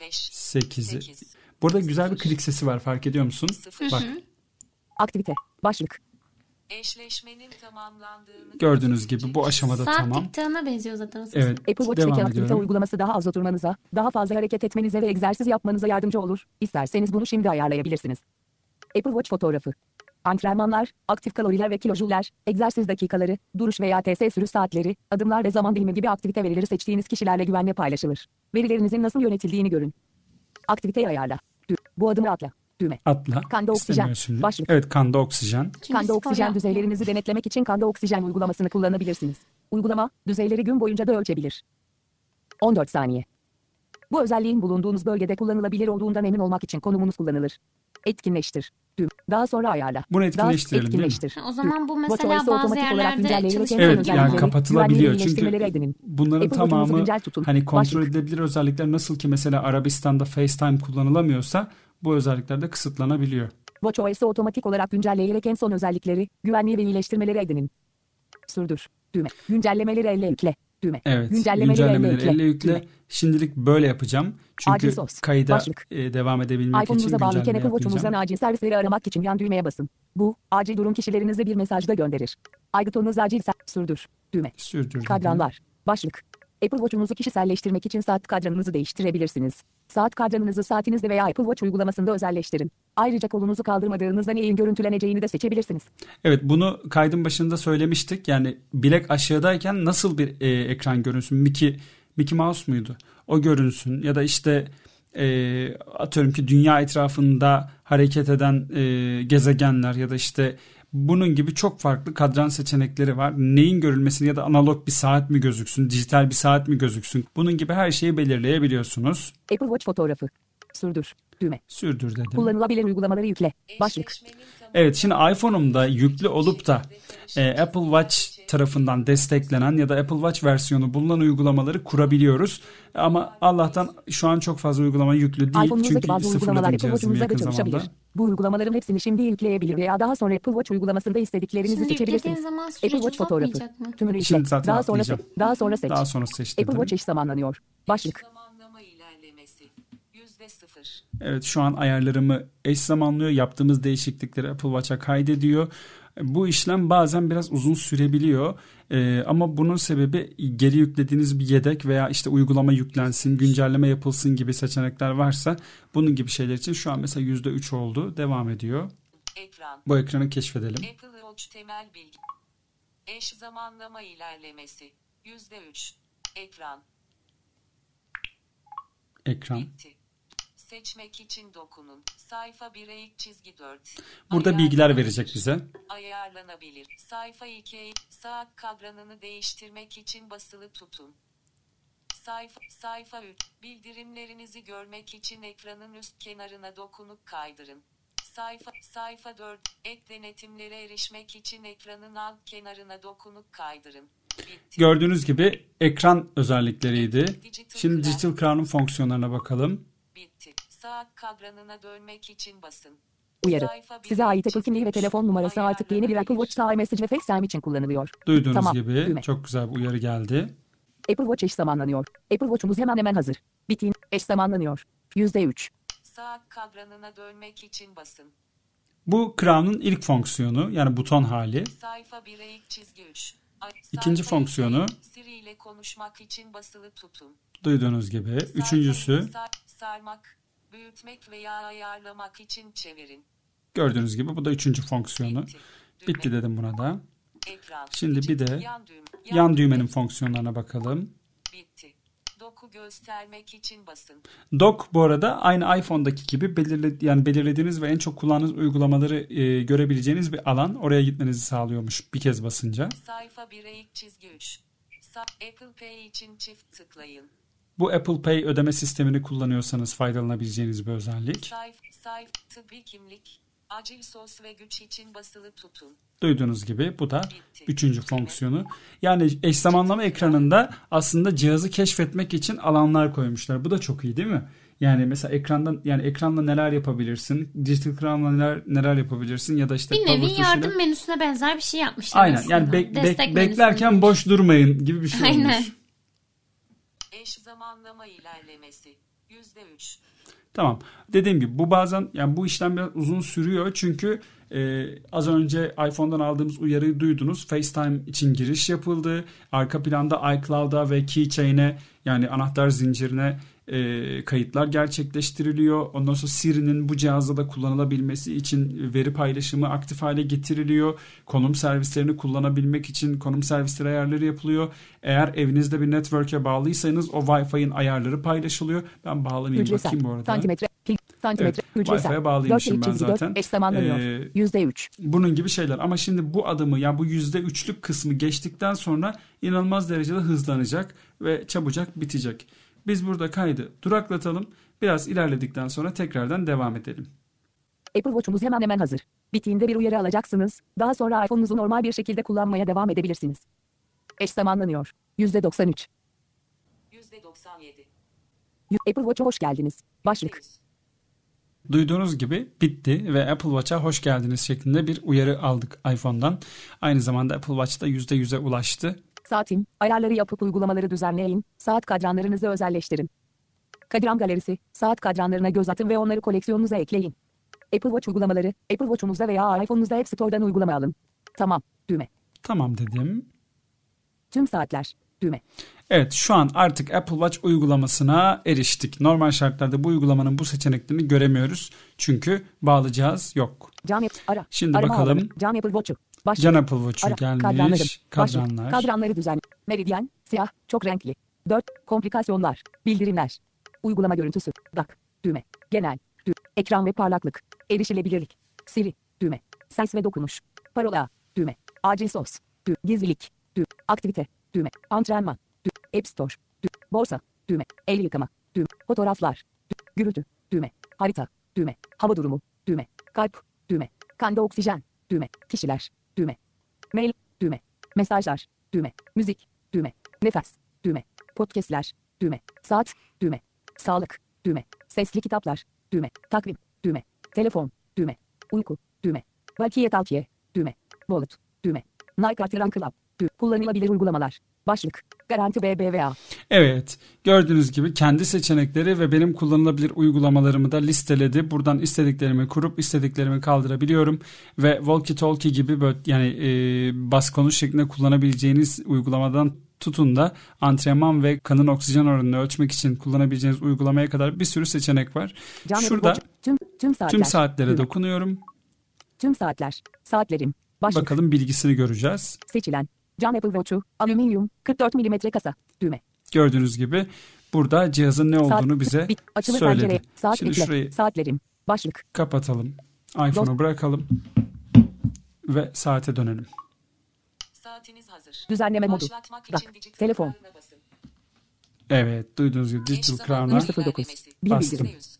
5, 8'i. 8, Burada güzel bir klik sesi var fark ediyor musun? 0. Bak Aktivite. Başlık. Eşleşmenin tamamlandığını gördüğünüz gibi bu aşamada Saat tamam. tiktığına benziyor zaten o ses. Evet Apple Watch'taki devam aktivite ediyorum. uygulaması daha az oturmanıza, daha fazla hareket etmenize ve egzersiz yapmanıza yardımcı olur. İsterseniz bunu şimdi ayarlayabilirsiniz. Apple Watch fotoğrafı. Antrenmanlar, aktif kaloriler ve kilojüller, egzersiz dakikaları, duruş veya TS sürü saatleri, adımlar ve zaman dilimi gibi aktivite verileri seçtiğiniz kişilerle güvenle paylaşılır. Verilerinizin nasıl yönetildiğini görün. Aktiviteyi ayarla. Dü- Bu adımı atla. Düğme. Atla. Kanda oksijen. Başlık. Evet kanda oksijen. Kanda oksijen yapmıyor. düzeylerinizi denetlemek için kanda oksijen uygulamasını kullanabilirsiniz. Uygulama, düzeyleri gün boyunca da ölçebilir. 14 saniye. Bu özelliğin bulunduğunuz bölgede kullanılabilir olduğundan emin olmak için konumunuz kullanılır. Etkinleştir. Düğüm. Daha sonra ayarla. Bunu Daha etkinleştirelim değil mi? etkinleştir. O zaman bu mesela bazı otomatik olarak yerlerde güncelleyerek en son çalışmıyor. Evet yani kapatılabiliyor çünkü edinin. bunların Apple tamamı hani kontrol Başlık. edilebilir özellikler nasıl ki mesela Arabistan'da FaceTime kullanılamıyorsa bu özellikler de kısıtlanabiliyor. WatchOS'u otomatik olarak güncelleyerek en son özellikleri, güvenliği ve iyileştirmeleri edinin. Sürdür. Düğme. Güncellemeleri elle yükle. Düğme. Evet. Güncellemeleri, Güncellemeleri elle yükle. elle yükle. Düğme. Şimdilik böyle yapacağım. Çünkü kayda Başlık. e, devam edebilmek için iPhone'unuza bağlıyken güncelleme Apple yapmayacağım. acil servisleri aramak için yan düğmeye basın. Bu, acil durum kişilerinize bir mesaj da gönderir. Aygıtonunuz acil ser- sürdür. Düğme. Sürdür. Kadranlar. Başlık. Apple Watch'unuzu kişiselleştirmek için saat kadranınızı değiştirebilirsiniz. Saat kadranınızı saatinizde veya Apple Watch uygulamasında özelleştirin. Ayrıca kolunuzu kaldırmadığınızda neyin görüntüleneceğini de seçebilirsiniz. Evet bunu kaydın başında söylemiştik. Yani bilek aşağıdayken nasıl bir e, ekran görünsün? Mickey, Mickey Mouse muydu? O görünsün ya da işte e, atıyorum ki dünya etrafında hareket eden e, gezegenler ya da işte bunun gibi çok farklı kadran seçenekleri var. Neyin görülmesini ya da analog bir saat mi gözüksün, dijital bir saat mi gözüksün? Bunun gibi her şeyi belirleyebiliyorsunuz. Apple Watch fotoğrafı. Sürdür. Düğme. Sürdür dedim. Kullanılabilir uygulamaları yükle. Başlık. Evet şimdi iPhone'umda yüklü olup da e, Apple Watch tarafından desteklenen ya da Apple Watch versiyonu bulunan uygulamaları kurabiliyoruz. Ama Allah'tan şu an çok fazla uygulama yüklü değil. Çünkü bazı uygulamalar Apple çalışabilir. zamanda. Bu uygulamaların hepsini şimdi yükleyebilir veya daha sonra Apple Watch uygulamasında istediklerinizi Şimdi seçebilirsiniz. zaman Apple Watch fotoğrafı. Tümünü Şimdi yükle. zaten Daha sonra, se- atlayacağım. daha sonra seç. Daha sonra seçtim. Apple Watch eş zamanlanıyor. Başlık. Evet şu an ayarlarımı eş zamanlıyor. Yaptığımız değişiklikleri Apple Watch'a kaydediyor. Bu işlem bazen biraz uzun sürebiliyor. Ee, ama bunun sebebi geri yüklediğiniz bir yedek veya işte uygulama yüklensin, güncelleme yapılsın gibi seçenekler varsa bunun gibi şeyler için şu an mesela %3 oldu. Devam ediyor. Ekran. Bu ekranı keşfedelim. Apple Watch temel bilgi. Eş zamanlama ilerlemesi. Yüzde üç. Ekran. Ekran. Bitti. Seçmek için dokunun. Sayfa 1'e ilk çizgi 4. Burada bilgiler verecek bize. Ayarlanabilir. Sayfa 2'ye saat kadranını değiştirmek için basılı tutun. Sayfa, sayfa 3. Bildirimlerinizi görmek için ekranın üst kenarına dokunup kaydırın. Sayfa, sayfa 4. Ek denetimlere erişmek için ekranın alt kenarına dokunup kaydırın. Bitti. Gördüğünüz gibi ekran özellikleriydi. Şimdi Digital Crown'un fonksiyonlarına bakalım. Bitti. Saat kadranına dönmek için basın. Uyarı. Size ait Apple kimliği ve telefon numarası artık yeni bir Apple Watch Sağ Message ve FaceTime için kullanılıyor. Duyduğunuz Tamam, gibi düğme. çok güzel bir uyarı geldi. Apple Watch eş zamanlanıyor. Apple Watch'umuz hemen hemen hazır. Bitin. Eş zamanlanıyor. %3. Saat kadranına dönmek için basın. Bu Crown'un ilk fonksiyonu yani buton hali. Sayfa 1'e ilk çizgi 3. Ay- İkinci fonksiyonu. Siri ile konuşmak için basılı tutun. Duyduğunuz gibi. Üçüncüsü sarmak, büyütmek veya ayarlamak için çevirin. gördüğünüz gibi bu da üçüncü fonksiyonu. Bitti. Bitti dedim buna da. Ekran. Şimdi bir de yan, düğüm, Yan düğmenin fonksiyonlarına bakalım. Bitti. Doku göstermek için basın. Dock bu arada aynı iPhone'daki gibi belirle, yani belirlediğiniz ve en çok kullandığınız uygulamaları e, görebileceğiniz bir alan. Oraya gitmenizi sağlıyormuş bir kez basınca. Sayfa 1'e ilk çizgi 3. Sa- Apple Pay için çift tıklayın. Bu Apple Pay ödeme sistemini kullanıyorsanız faydalanabileceğiniz bir özellik. Sayf, sayf, tıbbi kimlik, acil sos ve güç için basılı tutun. Duyduğunuz gibi bu da Bitti. üçüncü fonksiyonu. Yani eş zamanlama ekranında aslında cihazı keşfetmek için alanlar koymuşlar. Bu da çok iyi değil mi? Yani mesela ekrandan yani ekranla neler yapabilirsin? Digital Crown'la neler neler yapabilirsin ya da işte Bir nevi tuşuyla- yardım menüsüne benzer bir şey yapmışlar Aynen aslında. yani bek- Destek beklerken boş durmayın gibi bir şey Aynen. olmuş. Eş zamanlama ilerlemesi. %3. Tamam. Dediğim gibi bu bazen yani bu işlem biraz uzun sürüyor çünkü e, az önce iPhone'dan aldığımız uyarıyı duydunuz. FaceTime için giriş yapıldı. Arka planda iCloud'a ve Keychain'e yani anahtar zincirine e, kayıtlar gerçekleştiriliyor. Ondan sonra Siri'nin bu cihazda da kullanılabilmesi için veri paylaşımı aktif hale getiriliyor. Konum servislerini kullanabilmek için konum servisleri ayarları yapılıyor. Eğer evinizde bir network'e bağlıysanız o Wi-Fi'nin ayarları paylaşılıyor. Ben bağlanayım Hücresel. bakayım bu arada. Santimetre. Santimetre. Evet. Wi-Fi'ye bağlıymışım 4 ben zaten. Eş zamanlanıyor. Ee, %3. bunun gibi şeyler ama şimdi bu adımı yani bu yüzde üçlük kısmı geçtikten sonra inanılmaz derecede hızlanacak ve çabucak bitecek. Biz burada kaydı duraklatalım. Biraz ilerledikten sonra tekrardan devam edelim. Apple Watch'umuz hemen hemen hazır. Bittiğinde bir uyarı alacaksınız. Daha sonra iPhone'unuzu normal bir şekilde kullanmaya devam edebilirsiniz. Eş zamanlanıyor. %93. %97. Y- Apple Watch'a hoş geldiniz. Başlık. %100. Duyduğunuz gibi bitti ve Apple Watch'a hoş geldiniz şeklinde bir uyarı aldık iPhone'dan. Aynı zamanda Apple Watch da %100'e ulaştı. Saatim, ayarları yapıp uygulamaları düzenleyin, saat kadranlarınızı özelleştirin. Kadran galerisi, saat kadranlarına göz atın ve onları koleksiyonunuza ekleyin. Apple Watch uygulamaları, Apple Watch'unuzda veya iPhone'unuzda App Store'dan uygulama alın. Tamam, düğme. Tamam dedim. Tüm saatler. Düğme. Evet şu an artık Apple Watch uygulamasına eriştik. Normal şartlarda bu uygulamanın bu seçeneklerini göremiyoruz. Çünkü bağlı cihaz yok. Cam yap- ara. Şimdi Arama bakalım. Cam Apple Watch'u. Başlık. Can Apple Watch'u gelmiş. Kadranlarım. Başlık. Kadranlar. Kadranları düzen. Meridyen. Siyah. Çok renkli. 4. Komplikasyonlar. Bildirimler. Uygulama görüntüsü. Dak. Düğme. Genel. Dü Ekran ve parlaklık. Erişilebilirlik. Siri. Düğme. Ses ve dokunuş. Parola. Düğme. Acil sos. Dü Gizlilik. Dü Aktivite. Düğme. Antrenman. Dü App Store. Dü Borsa. Düğme. El yıkama. Düğme. Fotoğraflar. Dü Gürültü. Düğme. Harita. Düğme. Hava durumu. Düğme. Kalp. Düğme. Kanda oksijen. Düğme. Kişiler. Düğme. Mail. Düğme. Mesajlar. Düğme. Müzik. Düğme. Nefes. Düğme. Podcastler. Düğme. Saat. Düğme. Sağlık. Düğme. Sesli kitaplar. Düğme. Takvim. Düğme. Telefon. Düğme. Uyku. Düğme. Valkiye Talkiye. Düğme. Wallet. Düğme. Nike Run Club. Düğme. Kullanılabilir uygulamalar. Başlık. Garanti BBVA. Evet gördüğünüz gibi kendi seçenekleri ve benim kullanılabilir uygulamalarımı da listeledi. Buradan istediklerimi kurup istediklerimi kaldırabiliyorum. Ve Walkie Talkie gibi böyle yani e, bas konuş şeklinde kullanabileceğiniz uygulamadan tutun da antrenman ve kanın oksijen oranını ölçmek için kullanabileceğiniz uygulamaya kadar bir sürü seçenek var. Apple Şurada Watch. Tüm, tüm saatler. tüm saatlere Düğme. dokunuyorum. Tüm saatler. Saatlerim. Başlık. Bakalım bilgisini göreceğiz. Seçilen. Cam Apple Watch'u. Alüminyum. 44 mm kasa. Düğme. Gördüğünüz gibi burada cihazın ne olduğunu Saat- bize Bit. Açılı söyledi. pencere. Saat Şimdi şurayı Saatlerim. Başlık. kapatalım. iPhone'u bırakalım. Ve saate dönelim. Saatiniz hazır. Düzenleme modu. Başlatmak Dak. için dijital Telefon. Evet duyduğunuz gibi Digital Crown'a 109. ilerlemesi. Bir Bastım. bildirim. %100.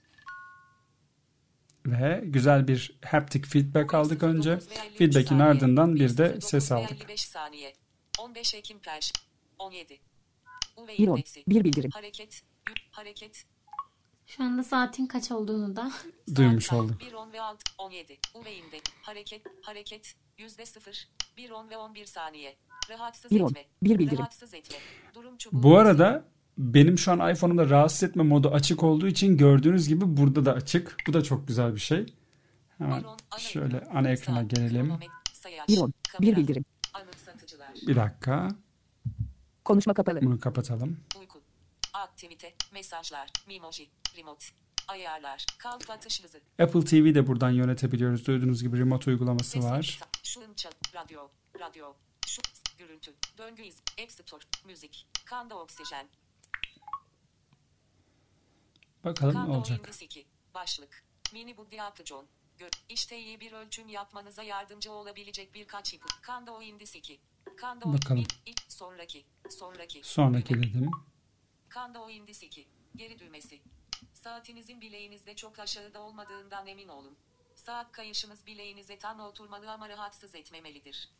ve güzel bir haptic feedback aldık önce. 09 ve 53 Feedback'in ardından bir de 09 ses aldık. 55 saniye. 15 Ekim Perş. 17. UV Bir on. indeksi. Bir bildirim. Hareket. Hareket. Şu anda saatin kaç olduğunu da Duymuş Saat olduk. 1 10 ve 6 17. UV indeks. Hareket. Hareket. Yüzde 0. 1 10 ve 11 saniye. Rahatsız Bir on. etme. Bir bildirim. Rahatsız etme. Durum çubuğu. Bu arada benim şu an iPhone'umda rahatsız etme modu açık olduğu için gördüğünüz gibi burada da açık. Bu da çok güzel bir şey. Hemen şöyle ana ekrana gelelim. Bir on. Bir bildirim. Anımsatıcılar. Bir dakika. Konuşma kapalı. Bunu kapatalım. Uyku. Aktivite. Mesajlar. Mimoji. Remote. Ayarlar. Kalp atış hızı. Apple TV de buradan yönetebiliyoruz. Duyduğunuz gibi remote uygulaması Ses var. Şun çal. Radyo. Radyo. Şu. Görüntü. Döngü iz. App Store. Müzik. Kanda oksijen. Bakalım ne Kanda olacak. Windows 2. Başlık. Mini Buddy Application. Gör. İşte iyi bir ölçüm yapmanıza yardımcı olabilecek birkaç ipucu. Kanda Windows 2. Bakalım. Sonraki. Sonraki. Sonraki dedim. Kanda o indis 2. Geri düğmesi. Saatinizin bileğinizde çok aşağıda olmadığından emin olun. Saat kayışınız bileğinize tam oturmalı ama rahatsız etmemelidir.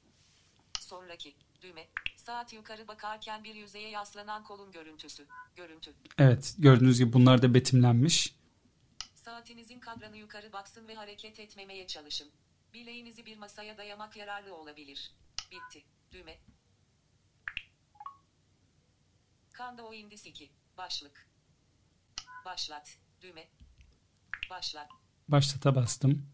Sonraki düğme. Saat yukarı bakarken bir yüzeye yaslanan kolun görüntüsü. Görüntü. Evet gördüğünüz gibi bunlar da betimlenmiş. Saatinizin kadranı yukarı baksın ve hareket etmemeye çalışın. Bileğinizi bir masaya dayamak yararlı olabilir. Bitti. Düğme. Kanda o indis 2. Başlık. Başlat. Düğme. Başlat. Başlata bastım.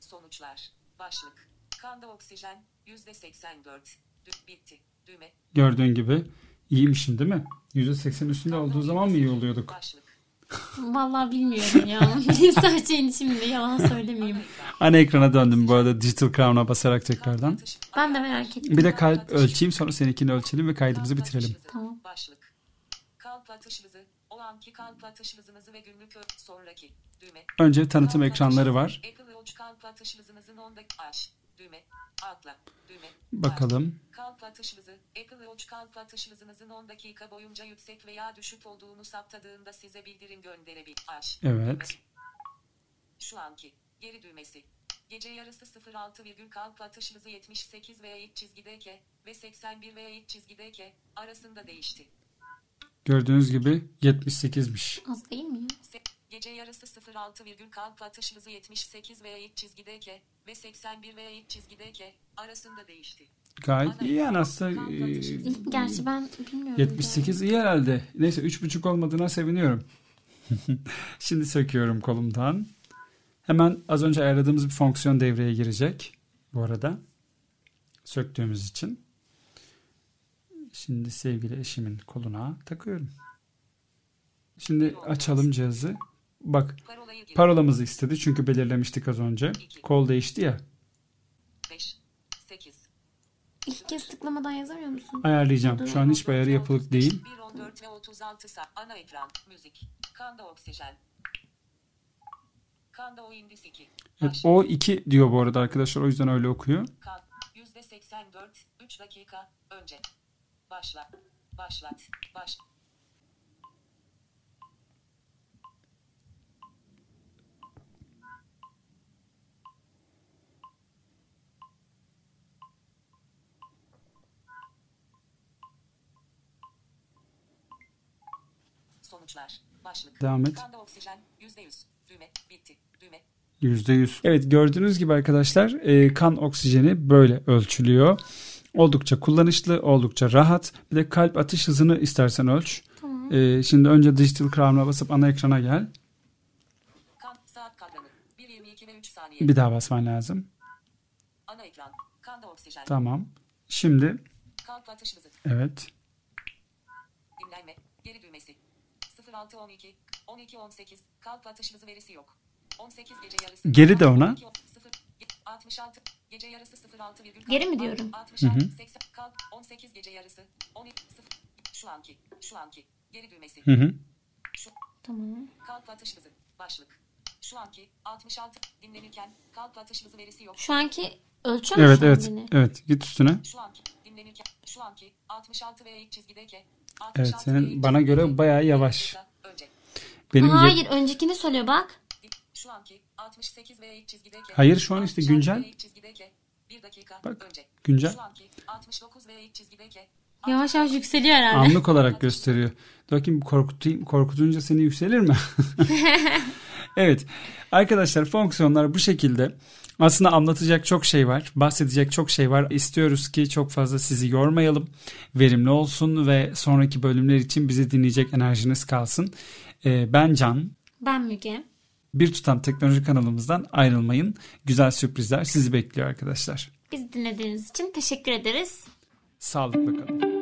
Sonuçlar. Başlık. Kanda oksijen %84. Bitti. Düğme. Gördüğün gibi iyiymişim değil mi? %80 üstünde olduğu zaman mı iyi oluyorduk? Başlık. vallahi bilmiyorum ya. Bilimsel şeyin şimdi yalan söylemeyeyim. Ana ekrana döndüm bu arada Digital Crown'a basarak tekrardan. Ben de merak ettim. Bir de kalp ölçeyim sonra seninkini ölçelim ve kaydımızı bitirelim. Tamam. Başlık. Kalp atış hızı. O anki kalp atış hızınızı ve günlük sonraki. Düğme. Önce tanıtım Kalp ekranları var. Apple Watch kalp atış hızınızın 10'da aç. Düğme. Atla. Düğme. Bakalım. Kalp atış hızı. Apple Watch kalp atış hızınızın 10 dakika boyunca yüksek veya düşük olduğunu saptadığında size bildirim gönderebilir. Aç. Evet. Şu anki. Geri düğmesi. Gece yarısı 06 virgül kalp atış hızı 78 veya iç çizgideyke ve 81 veya iç çizgideyke arasında değişti. Gördüğünüz gibi 78'miş. Az değil mi ya? Se- Gece yarısı 06 virgül kalp atış hızı 78 veya iç çizgideyke ve 81 veya iç çizgideyke arasında değişti. Gayet iyi yani aslında e, Gerçi ben bilmiyorum. 78 iyi herhalde. Neyse 3.5 olmadığına seviniyorum. Şimdi söküyorum kolumdan. Hemen az önce ayarladığımız bir fonksiyon devreye girecek. Bu arada. Söktüğümüz için. Şimdi sevgili eşimin koluna takıyorum. Şimdi açalım cihazı. Bak parolamızı istedi çünkü belirlemiştik az önce. Kol değişti ya. 5, 8, İlk kez tıklamadan yazamıyor musun? Ayarlayacağım. Şu an hiçbir ayarı yapılık değil. 1, 14 ve 36 saat. Ana ekran. Müzik. Kanda oksijen. Kanda o indis 2. Evet, o 2 diyor bu arada arkadaşlar. O yüzden öyle okuyor. Kan. Yüzde 84. 3 dakika. Önce. Başla. Başlat. Baş. Sonuçlar. Başlık. Devam et. Kanda oksijen. Yüzde yüz. Düğme. Bitti. Düğme. %100. Evet gördüğünüz gibi arkadaşlar e, kan oksijeni böyle ölçülüyor. Oldukça kullanışlı, oldukça rahat. Bir de kalp atış hızını istersen ölç. Tamam. E, şimdi önce Digital Crown'a basıp ana ekrana gel. Kan. Saat kadranı. 1.22 ve 3 saniye. Bir daha basman lazım. Ana ekran. Kanda oksijen. Tamam. Şimdi Kalp atış hızı. evet. Dinlenme. Geri düğmesi. 0612 1218 kalp atış hızı verisi yok. 18 gece yarısı. Geri de ona. 12, 0, 66 gece yarısı 06 virgül. Geri mi diyorum? 66 80 kalp 18 gece yarısı 12 0 şu anki şu anki geri düğmesi. Hı hı. Şu Tamam. kalp atış hızı başlık. Şu anki 66 dinlenirken kalp atış hızı verisi yok. Şu anki ölçüyor Evet şu an evet. beni? Evet git üstüne. Şu anki dinlenirken şu anki 66 ve ilk çizgideki. Evet, 66 senin bana göre bayağı yavaş. Benim ye- Hayır öncekini söylüyor bak. Şu anki 68 ve ilk çizgideki. Hayır, şu an işte 66 güncel. Bak, önce. güncel. Şu anki 69 ve ilk çizgideki. Yavaş yavaş yükseliyor herhalde. Anlık olarak gösteriyor. Bakayım korkutayım, korkutunca seni yükselir mi? evet. Arkadaşlar fonksiyonlar bu şekilde. Aslında anlatacak çok şey var. Bahsedecek çok şey var. İstiyoruz ki çok fazla sizi yormayalım. Verimli olsun ve sonraki bölümler için bizi dinleyecek enerjiniz kalsın. Ee, ben Can. Ben Müge. Bir tutam teknoloji kanalımızdan ayrılmayın. Güzel sürprizler sizi bekliyor arkadaşlar. Bizi dinlediğiniz için teşekkür ederiz. Sağlıkla kalın.